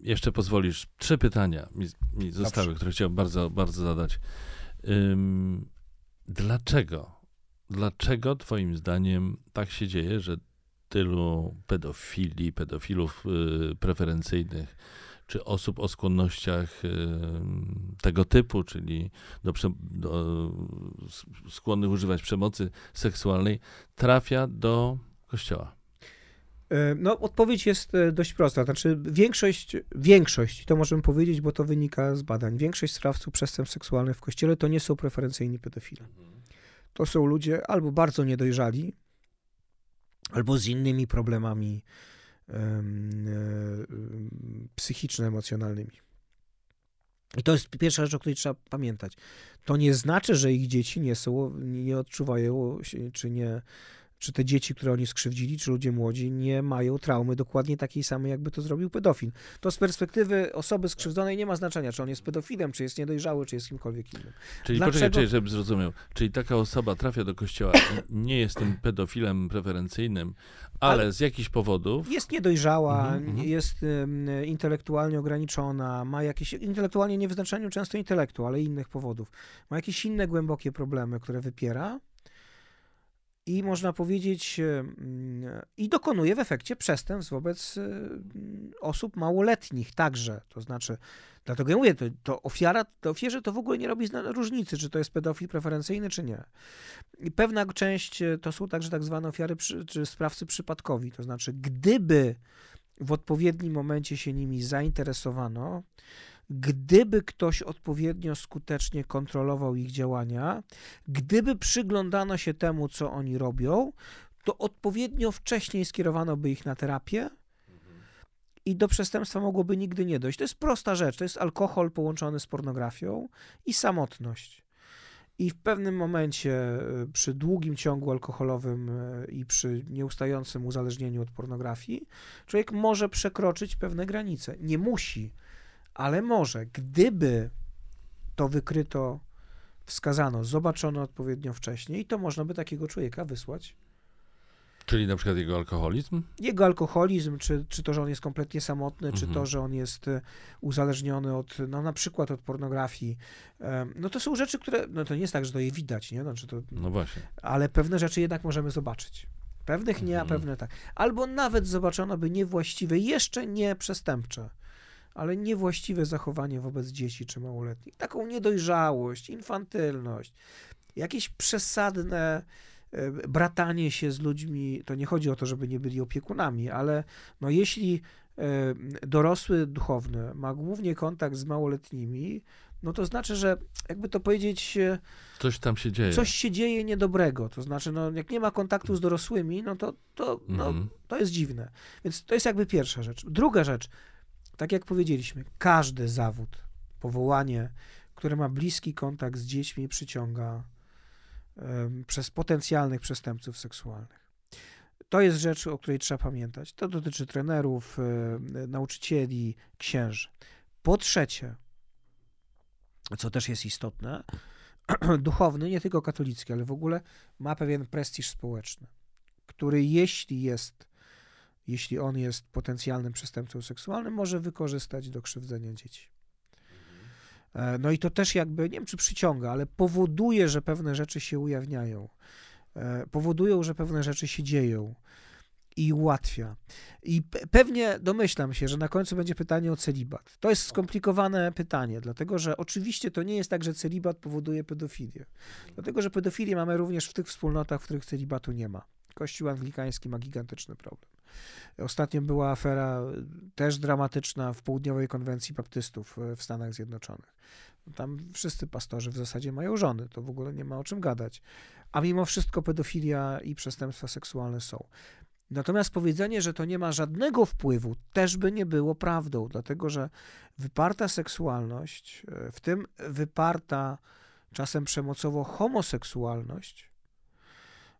jeszcze pozwolisz. Trzy pytania mi, mi zostały, Dobrze. które chciałbym bardzo, bardzo zadać. Dlaczego? Dlaczego Twoim zdaniem tak się dzieje, że tylu pedofili, pedofilów yy, preferencyjnych czy osób o skłonnościach tego typu, czyli do, do skłonnych używać przemocy seksualnej, trafia do kościoła? E, no, odpowiedź jest e, dość prosta. Znaczy, większość, większość, to możemy powiedzieć, bo to wynika z badań, większość sprawców przestępstw seksualnych w kościele to nie są preferencyjni pedofile. To są ludzie albo bardzo niedojrzali, albo z innymi problemami e, psychiczno-emocjonalnymi. I to jest pierwsza rzecz, o której trzeba pamiętać. To nie znaczy, że ich dzieci nie są, nie odczuwają, czy nie czy te dzieci, które oni skrzywdzili, czy ludzie młodzi, nie mają traumy dokładnie takiej samej, jakby to zrobił pedofil. To z perspektywy osoby skrzywdzonej nie ma znaczenia, czy on jest pedofilem, czy jest niedojrzały, czy jest kimkolwiek innym. Czyli Dlaczego... poczekaj, poczekaj, żebym zrozumiał. Czyli taka osoba trafia do kościoła, nie jest tym pedofilem preferencyjnym, ale, ale z jakichś powodów... Jest niedojrzała, mm -hmm. jest um, intelektualnie ograniczona, ma jakieś, intelektualnie nie w znaczeniu często intelektu, ale innych powodów. Ma jakieś inne głębokie problemy, które wypiera i można powiedzieć, i dokonuje w efekcie przestępstw wobec osób małoletnich także. To znaczy, dlatego ja mówię, to, to ofiara, to ofierze to w ogóle nie robi różnicy, czy to jest pedofil preferencyjny, czy nie. I pewna część e, to są także tak zwane ofiary, czy sprawcy przypadkowi. To znaczy, gdyby w odpowiednim momencie się nimi zainteresowano, gdyby ktoś odpowiednio skutecznie kontrolował ich działania, gdyby przyglądano się temu, co oni robią, to odpowiednio wcześniej skierowano by ich na terapię i do przestępstwa mogłoby nigdy nie dojść. To jest prosta rzecz. To jest alkohol połączony z pornografią i samotność. I w pewnym momencie, e, przy długim ciągu alkoholowym e, i przy nieustającym uzależnieniu od pornografii, człowiek może przekroczyć pewne granice. Nie musi, ale może, gdyby to wykryto, wskazano, zobaczono odpowiednio wcześniej, to można by takiego człowieka wysłać. Czyli na przykład jego alkoholizm? Jego alkoholizm, czy, czy to, że on jest kompletnie samotny, mhm. czy to, mhm. że on jest e, uzależniony od, no na przykład od pornografii. No to są rzeczy, które, no to nie jest tak, że to je widać, nie? Znaczy to, no właśnie. Ale pewne rzeczy jednak możemy zobaczyć. Pewnych nie, a mhm. pewne tak. Albo nawet zobaczono by niewłaściwe, jeszcze nie przestępcze ale niewłaściwe zachowanie wobec dzieci czy małoletnich, taką niedojrzałość, infantylność, jakieś przesadne e, bratanie się z ludźmi, to nie chodzi o to, żeby nie byli opiekunami, ale no jeśli e, dorosły duchowny ma głównie kontakt z małoletnimi, no to znaczy, że jakby to powiedzieć. E, coś tam się dzieje. Coś się dzieje niedobrego. To znaczy, no, jak nie ma kontaktu z dorosłymi, no to, to, no, mm. to jest dziwne. Więc to jest jakby pierwsza rzecz. Druga rzecz, tak jak powiedzieliśmy, każdy zawód, powołanie, które ma bliski kontakt z dziećmi, przyciąga przez potencjalnych przestępców seksualnych. To jest rzecz, o której trzeba pamiętać. To dotyczy trenerów, y, nauczycieli, księży. Po trzecie, co też jest istotne, duchowny, nie tylko katolicki, ale w ogóle ma pewien prestiż społeczny, który jeśli jest jeśli on jest potencjalnym przestępcą seksualnym, może wykorzystać do krzywdzenia dzieci. E, no i to też jakby, nie wiem czy przyciąga, ale powoduje, że pewne rzeczy się ujawniają. E, powodują, że pewne rzeczy się dzieją i ułatwia. I pewnie domyślam się, że na końcu będzie pytanie o celibat. To jest skomplikowane pytanie, dlatego że oczywiście to nie jest tak, że celibat powoduje pedofilię. Dlatego, że pedofilię mamy również w tych wspólnotach, w których celibatu nie ma. Kościół anglikański ma gigantyczny problem. Ostatnio była afera też dramatyczna w południowej konwencji baptystów w Stanach Zjednoczonych. Tam wszyscy pastorzy w zasadzie mają żony, to w ogóle nie ma o czym gadać. A mimo wszystko pedofilia i przestępstwa seksualne są. Natomiast powiedzenie, że to nie ma żadnego wpływu, też by nie było prawdą, dlatego że wyparta seksualność, w tym wyparta czasem przemocowo homoseksualność,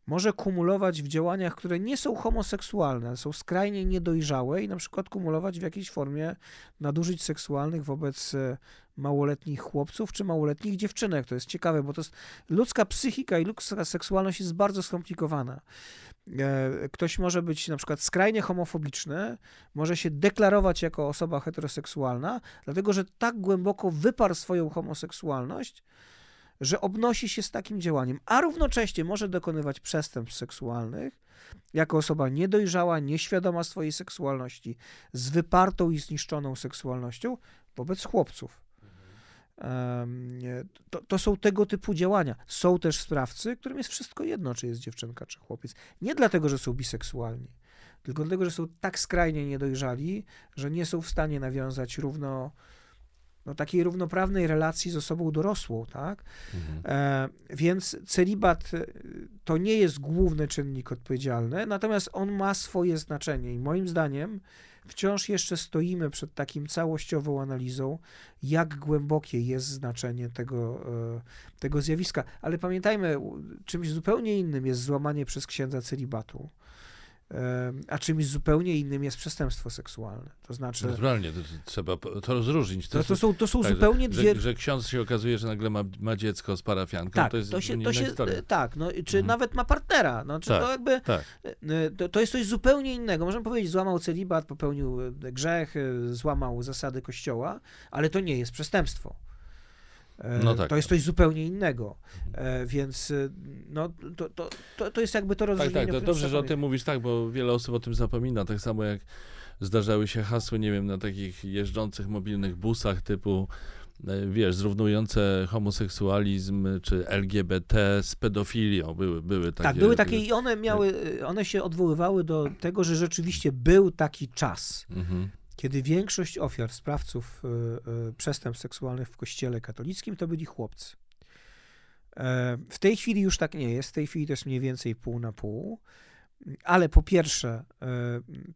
może kumulować w działaniach, które nie są homoseksualne, są skrajnie niedojrzałe i na przykład kumulować w jakiejś formie nadużyć seksualnych wobec e, małoletnich chłopców czy małoletnich dziewczynek. To jest ciekawe, bo to jest ludzka psychika i ludzka seksualność jest bardzo skomplikowana. E, ktoś może być na przykład skrajnie homofobiczny, może się deklarować jako osoba heteroseksualna, dlatego że tak głęboko wyparł swoją homoseksualność, że obnosi się z takim działaniem, a równocześnie może dokonywać przestępstw seksualnych jako osoba niedojrzała, nieświadoma swojej seksualności, z wypartą i zniszczoną seksualnością wobec chłopców. To, to, są tego typu działania. Są też sprawcy, którym jest wszystko jedno, czy jest dziewczynka, czy chłopiec. Nie dlatego, że są biseksualni, tylko dlatego, że są tak skrajnie niedojrzali, że nie są w stanie nawiązać równo no, takiej równoprawnej relacji z osobą dorosłą, tak? Mhm. E, więc celibat e, to nie jest główny czynnik odpowiedzialny, natomiast on ma swoje znaczenie i moim zdaniem wciąż jeszcze stoimy przed takim całościową analizą, jak głębokie jest znaczenie tego, e, tego zjawiska. Ale pamiętajmy, czymś zupełnie innym jest złamanie przez księdza celibatu a czymś zupełnie innym jest przestępstwo seksualne. To znaczy. Naturalnie, to, to trzeba to rozróżnić. To, to są, to są tak, zupełnie że, dwie. Że, że ksiądz się okazuje, że nagle ma, ma dziecko z parafianką, tak, to jest to się, to się, historia. Tak, no, czy mhm. nawet ma partnera. No, czy tak, to jakby. Tak. E, to, to jest coś zupełnie innego. Możemy powiedzieć, złamał celibat, popełnił e, grzech, e, złamał zasady kościoła, ale to nie jest przestępstwo. No tak. To jest coś zupełnie innego. Mhm. Więc e, no, to, to, to, to jest jakby to rozróżnienie. Tak, tak, to dobrze, że o tym mówisz tak, bo wiele osób o tym zapomina, tak samo jak zdarzały się hasły, nie wiem, na takich jeżdżących mobilnych busach typu e, wiesz, zrównujące homoseksualizm czy LGBT z pedofilią. Były, były takie. Tak, były takie i one miały, one się odwoływały do tego, że rzeczywiście był taki czas. Mhm kiedy większość ofiar, sprawców y, y, przestępstw seksualnych w kościele katolickim to byli chłopcy. E, w tej chwili już tak nie jest, w tej chwili to jest mniej więcej pół na pół, ale po pierwsze, e,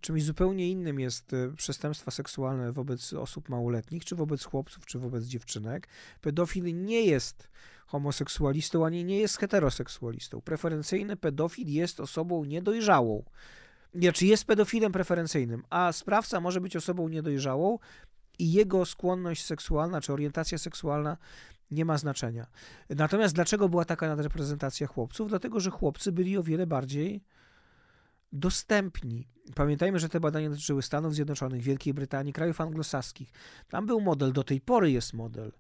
czymś zupełnie innym jest przestępstwa seksualne wobec osób małoletnich, czy wobec chłopców, czy wobec dziewczynek. Pedofil nie jest homoseksualistą, ani nie jest heteroseksualistą. Preferencyjny pedofil jest osobą niedojrzałą czy jest pedofilem preferencyjnym, a sprawca może być osobą niedojrzałą i jego skłonność seksualna czy orientacja seksualna nie ma znaczenia. Natomiast dlaczego była taka nadreprezentacja chłopców? Dlatego, że chłopcy byli o wiele bardziej dostępni. Pamiętajmy, że te badania dotyczyły Stanów Zjednoczonych, Wielkiej Brytanii, krajów anglosaskich. Tam był model, do tej pory jest model,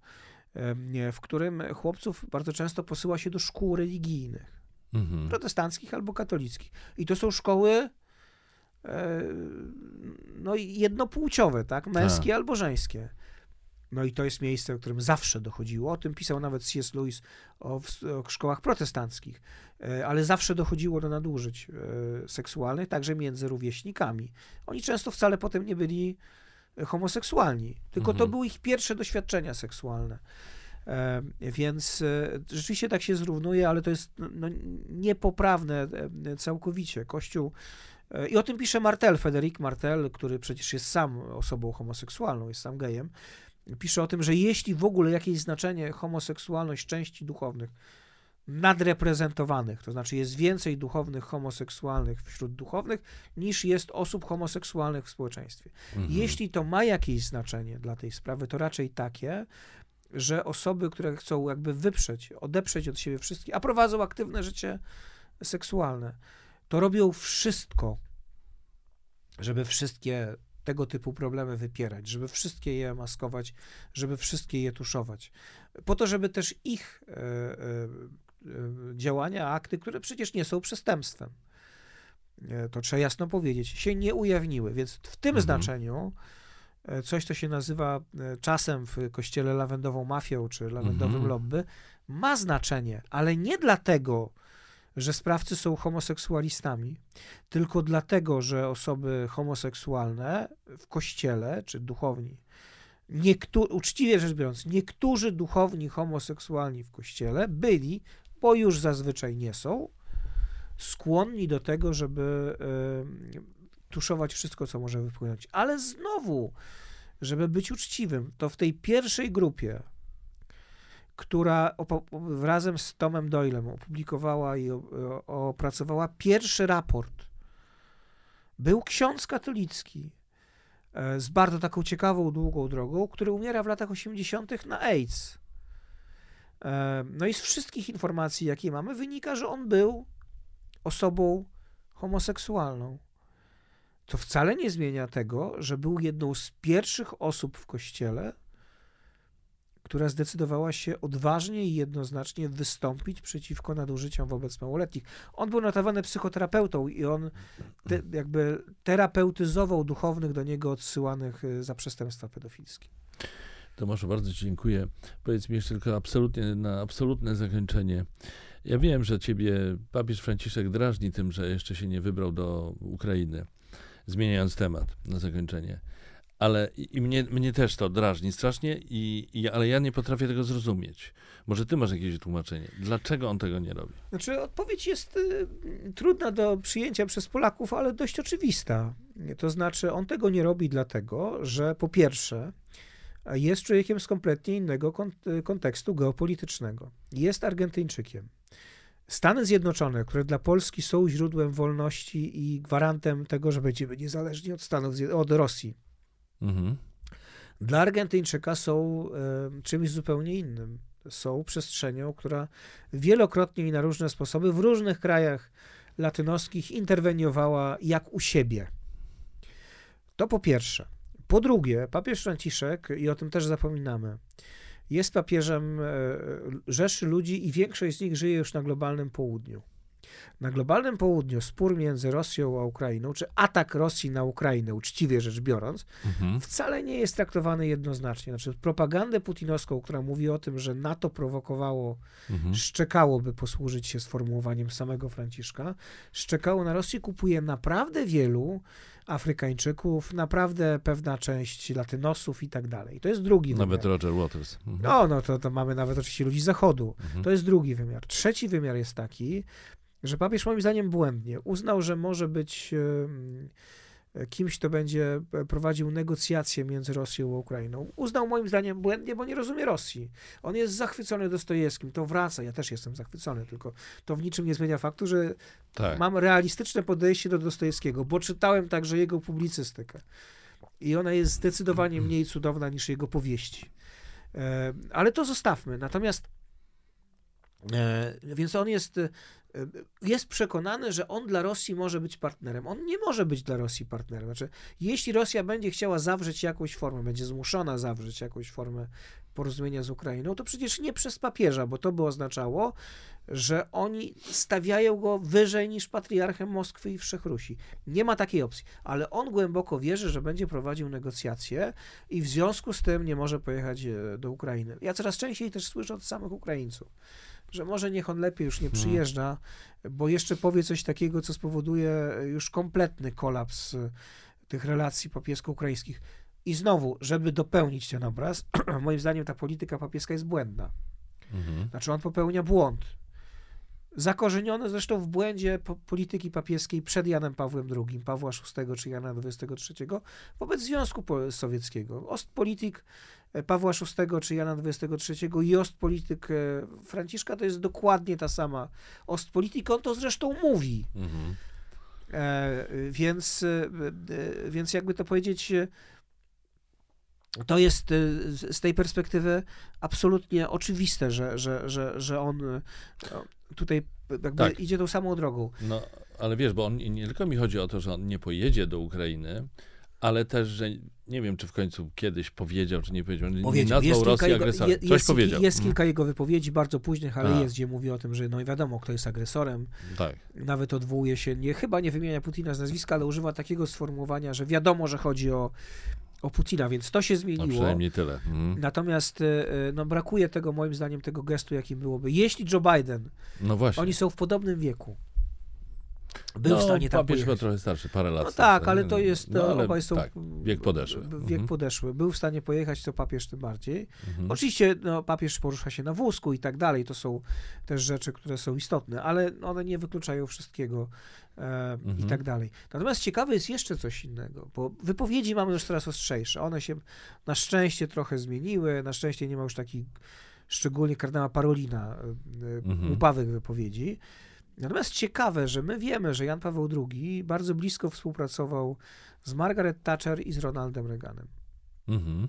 w którym chłopców bardzo często posyła się do szkół religijnych, mhm. protestanckich albo katolickich. I to są szkoły no jednopłciowe, tak? Męskie A. albo żeńskie. No i to jest miejsce, o którym zawsze dochodziło. O tym pisał nawet C.S. Lewis o, o, szkołach protestanckich. E, ale zawsze dochodziło do nadużyć e, seksualnych, także między rówieśnikami. Oni często wcale potem nie byli homoseksualni, tylko mhm. to były ich pierwsze doświadczenia seksualne. Więc rzeczywiście tak się zrównuje, ale to jest no, niepoprawne całkowicie. Kościół i o tym pisze Martel, Frederic Martel, który przecież jest sam osobą homoseksualną, jest sam gejem. Pisze o tym, że jeśli w ogóle jakieś znaczenie homoseksualność części duchownych nadreprezentowanych, to znaczy jest więcej duchownych homoseksualnych wśród duchownych niż jest osób homoseksualnych w społeczeństwie. Mhm. Jeśli to ma jakieś znaczenie dla tej sprawy, to raczej takie, że osoby, które chcą jakby wyprzeć, odeprzeć od siebie wszystkie, a prowadzą aktywne życie seksualne, to robią wszystko, żeby wszystkie tego typu problemy wypierać, żeby wszystkie je maskować, żeby wszystkie je tuszować. Po to, żeby też ich e, e, e działania, akty, które przecież nie są przestępstwem, to trzeba jasno powiedzieć, się nie ujawniły. Więc w tym mhm. znaczeniu coś, co się nazywa czasem w kościele lawendową mafią czy lawendowym mhm. lobby, ma znaczenie, ale nie dlatego, że sprawcy są homoseksualistami, tylko dlatego, że osoby homoseksualne w kościele czy duchowni, uczciwie rzecz biorąc, niektórzy duchowni homoseksualni w kościele byli, bo już zazwyczaj nie są, skłonni do tego, żeby y, tuszować wszystko, co może wypłynąć. Ale znowu, żeby być uczciwym, to w tej pierwszej grupie która razem z Tomem Doylem opublikowała i opracowała pierwszy raport. Był ksiądz katolicki e, z bardzo taką ciekawą, długą drogą, który umiera w latach 80. na AIDS. E, no i z wszystkich informacji, jakie mamy, wynika, że on był osobą homoseksualną. To wcale nie zmienia tego, że był jedną z pierwszych osób w kościele, która zdecydowała się odważnie i jednoznacznie wystąpić przeciwko nadużyciom wobec małoletnich. On był notowany psychoterapeutą i on te, jakby terapeutyzował duchownych do niego odsyłanych y, za przestępstwa pedofilskie. Tomaszu, bardzo dziękuję. Powiedz mi jeszcze tylko absolutnie, na absolutne zakończenie. Ja wiem, że ciebie papież Franciszek drażni tym, że jeszcze się nie wybrał do Ukrainy, zmieniając temat na zakończenie Ale i, mnie, mnie też to drażni strasznie, i, i, ale ja nie potrafię tego zrozumieć. Może ty masz jakieś tłumaczenie. Dlaczego on tego nie robi? Znaczy, odpowiedź jest y, trudna do przyjęcia przez Polaków, ale dość oczywista. To znaczy, on tego nie robi dlatego, że po pierwsze, jest człowiekiem z kompletnie innego kont- kontekstu geopolitycznego. Jest Argentyńczykiem. Stany Zjednoczone, które dla Polski są źródłem wolności i gwarantem tego, że będziemy niezależni od Stanów, od Rosji, Mhm. dla Argentyńczyka są e, czymś zupełnie innym. Są przestrzenią, która wielokrotnie i na różne sposoby w różnych krajach latynoskich interweniowała jak u siebie. To po pierwsze. Po drugie, papież Franciszek, i o tym też zapominamy, jest papieżem e, rzeszy ludzi i większość z nich żyje już na globalnym południu. Na globalnym południu spór między Rosją a Ukrainą, czy atak Rosji na Ukrainę, uczciwie rzecz biorąc, Mhm. wcale nie jest traktowany jednoznacznie. Znaczy, propagandę putinowską, która mówi o tym, że NATO prowokowało, Mhm. szczekało, by posłużyć się sformułowaniem samego Franciszka, szczekało na Rosję, kupuje naprawdę wielu Afrykańczyków, naprawdę pewna część Latynosów i tak dalej. To jest drugi Nawet wymiar. Roger Waters. Mhm. No, no to, to mamy nawet oczywiście ludzi z Zachodu. Mhm. To jest drugi wymiar. Trzeci wymiar jest taki, że papież moim zdaniem błędnie uznał, że może być kimś, kto będzie prowadził negocjacje między Rosją a Ukrainą. Uznał moim zdaniem błędnie, bo nie rozumie Rosji. On jest zachwycony Dostojewskim, to wraca. Ja też jestem zachwycony, tylko to w niczym nie zmienia faktu, że Tak. mam realistyczne podejście do Dostojewskiego, bo czytałem także jego publicystykę. I ona jest zdecydowanie mniej cudowna niż jego powieści. E, Ale to zostawmy. Natomiast e, więc on jest, e, jest przekonany, że on dla Rosji może być partnerem. On nie może być dla Rosji partnerem. Znaczy, jeśli Rosja będzie chciała zawrzeć jakąś formę, będzie zmuszona zawrzeć jakąś formę porozumienia z Ukrainą, to przecież nie przez papieża, bo to by oznaczało, że oni stawiają go wyżej niż patriarchem Moskwy i Wszechrusi. Nie ma takiej opcji, ale on głęboko wierzy, że będzie prowadził negocjacje i w związku z tym nie może pojechać e, do Ukrainy. Ja coraz częściej też słyszę od samych Ukraińców, że może niech on lepiej już nie przyjeżdża, bo jeszcze powie coś takiego, co spowoduje już kompletny kolaps e, tych relacji papiesko-ukraińskich. I znowu, żeby dopełnić ten obraz, moim zdaniem ta polityka papieska jest błędna. Mhm. Znaczy on popełnia błąd. Zakorzeniony zresztą w błędzie po- polityki papieskiej przed Janem Pawłem II, Pawła VI czy Jana XXIII wobec Związku Sowieckiego. Ostpolitik e, Pawła VI czy Jana XXIII i Ostpolityk e, Franciszka to jest dokładnie ta sama Ostpolitik. On to zresztą mówi. Mhm. E, więc, e, e, więc jakby to powiedzieć, to jest z tej perspektywy absolutnie oczywiste, że, że, że, że on tutaj jakby Tak. idzie tą samą drogą. No, ale wiesz, bo on, nie tylko mi chodzi o to, że on nie pojedzie do Ukrainy, ale też, że nie wiem, czy w końcu kiedyś powiedział, czy nie powiedział, nie Powiedział. nazwał Rosji jego, agresorem. je- Coś jest, powiedział. jest Mhm. kilka jego wypowiedzi, bardzo późnych, ale A. jest, gdzie mówi o tym, że no i wiadomo, kto jest agresorem. Tak. Nawet odwołuje się, nie, chyba nie wymienia Putina z nazwiska, ale używa takiego sformułowania, że wiadomo, że chodzi o, o Putina, więc to się No, zmieniło. przynajmniej tyle. Mhm. Natomiast e, no, brakuje tego, moim zdaniem, tego gestu, jakim byłoby. Jeśli Joe Biden, No właśnie. oni są w podobnym wieku, był no, w stanie tam papież pojechać. trochę starszy, parę lat. No starszy, tak, ale to jest, No, ale obaj są tak, wiek podeszły. w- Wiek Mhm. podeszły. Był w stanie pojechać, to papież tym bardziej. Mhm. Oczywiście no, papież porusza się na wózku i tak dalej, to są też rzeczy, które są istotne, ale one nie wykluczają wszystkiego e, i Mhm. tak dalej. Natomiast ciekawe jest jeszcze coś innego, bo wypowiedzi mamy już coraz ostrzejsze. One się na szczęście trochę zmieniły, na szczęście nie ma już takich, szczególnie kardynała Parolina, e, Mhm. głupawych wypowiedzi. Natomiast ciekawe, że my wiemy, że Jan Paweł II bardzo blisko współpracował z Margaret Thatcher i z Ronaldem Reaganem. Mhm.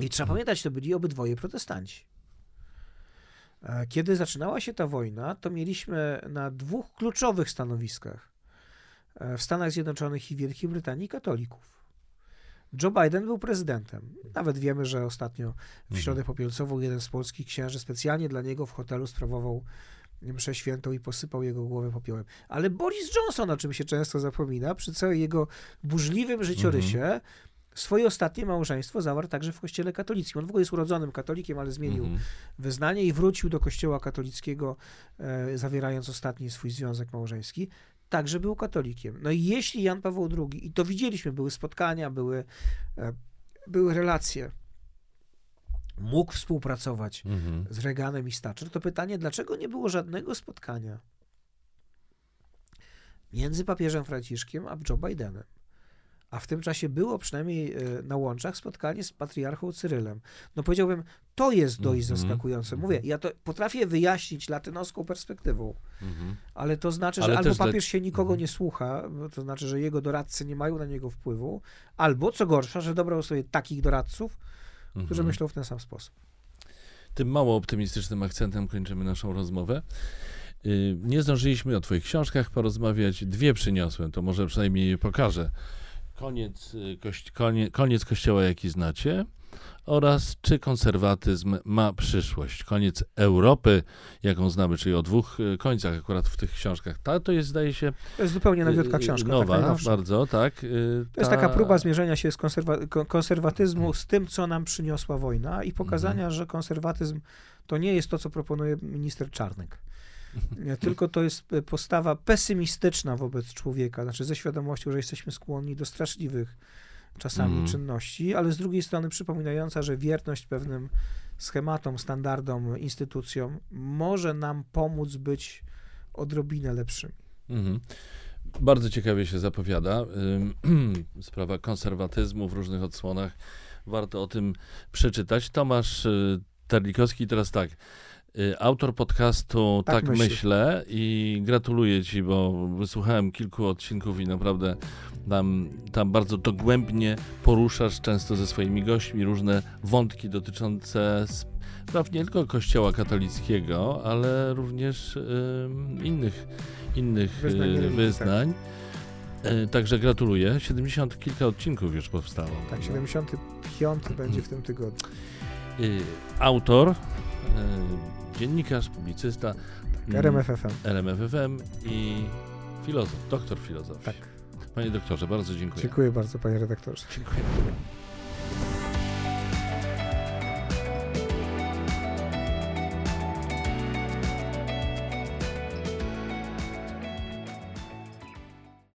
I trzeba pamiętać, to byli obydwoje protestanci. E, Kiedy zaczynała się ta wojna, to mieliśmy na dwóch kluczowych stanowiskach e, w Stanach Zjednoczonych i Wielkiej Brytanii katolików. Joe Biden był prezydentem. Nawet wiemy, że ostatnio w Środę Popielcową jeden z polskich księży specjalnie dla niego w hotelu sprawował mszę świętą i posypał jego głowę popiołem. Ale Boris Johnson, o czym się często zapomina, przy całym jego burzliwym życiorysie, swoje ostatnie małżeństwo zawarł także w kościele katolickim. On w ogóle jest urodzonym katolikiem, ale zmienił Mhm. wyznanie i wrócił do kościoła katolickiego, e, zawierając ostatni swój związek małżeński. także był katolikiem. No i jeśli Jan Paweł II, i to widzieliśmy, były spotkania, były, e, były relacje, mógł współpracować Mhm. z Reaganem i Thatcher, to pytanie, dlaczego nie było żadnego spotkania między papieżem Franciszkiem a Joe Bidenem? A w tym czasie było przynajmniej e, na łączach spotkanie z patriarchą Cyrylem. No powiedziałbym, to jest dość Mhm. zaskakujące. Mówię, ja to potrafię wyjaśnić latynoską perspektywą, Mhm. ale to znaczy, Ale że albo też dla- papież się nikogo Mhm. nie słucha, to znaczy, że jego doradcy nie mają na niego wpływu, albo co gorsza, że dobrał sobie takich doradców, którzy Mhm. myślą w ten sam sposób. Tym mało optymistycznym akcentem kończymy naszą rozmowę. Y, Nie zdążyliśmy o Twoich książkach porozmawiać. Dwie przyniosłem, to może przynajmniej je pokażę. Koniec, y, kości- konie, koniec kościoła, jaki znacie, oraz czy konserwatyzm ma przyszłość. Koniec Europy, jaką znamy, czyli o dwóch y, końcach akurat w tych książkach. Ta to jest, zdaje się, To jest zupełnie nowiutka y, książka. nowa, tak bardzo, tak. To jest ta- taka próba zmierzenia się z konserwa- ko- konserwatyzmu z tym, co nam przyniosła wojna i pokazania, Mhm. że konserwatyzm to nie jest to, co proponuje minister Czarnek. Tylko to jest e, postawa pesymistyczna wobec człowieka, znaczy ze świadomością, że jesteśmy skłonni do straszliwych czasami Mhm. czynności, ale z drugiej strony przypominająca, że wierność pewnym schematom, standardom, instytucjom może nam pomóc być odrobinę lepszymi. Mhm. Bardzo ciekawie się zapowiada. Sprawa konserwatyzmu w różnych odsłonach. Warto o tym przeczytać. Tomasz y, Terlikowski, teraz tak. Y, Autor podcastu Tak Tak. Myślę i gratuluję Ci, bo wysłuchałem kilku odcinków i naprawdę tam, tam bardzo dogłębnie poruszasz często ze swoimi gośćmi różne wątki dotyczące spraw nie tylko Kościoła katolickiego, ale również ym, innych, innych Wyznań y, religii, wyznań. Y, Także gratuluję. 70 kilka odcinków już powstało. Tak, 75 będzie w tym tygodniu. Autor, dziennikarz, publicysta, RMFFM. RMFFM i filozof, doktor filozofii. Tak. Panie doktorze, bardzo dziękuję. Dziękuję bardzo, panie redaktorze. Dziękuję.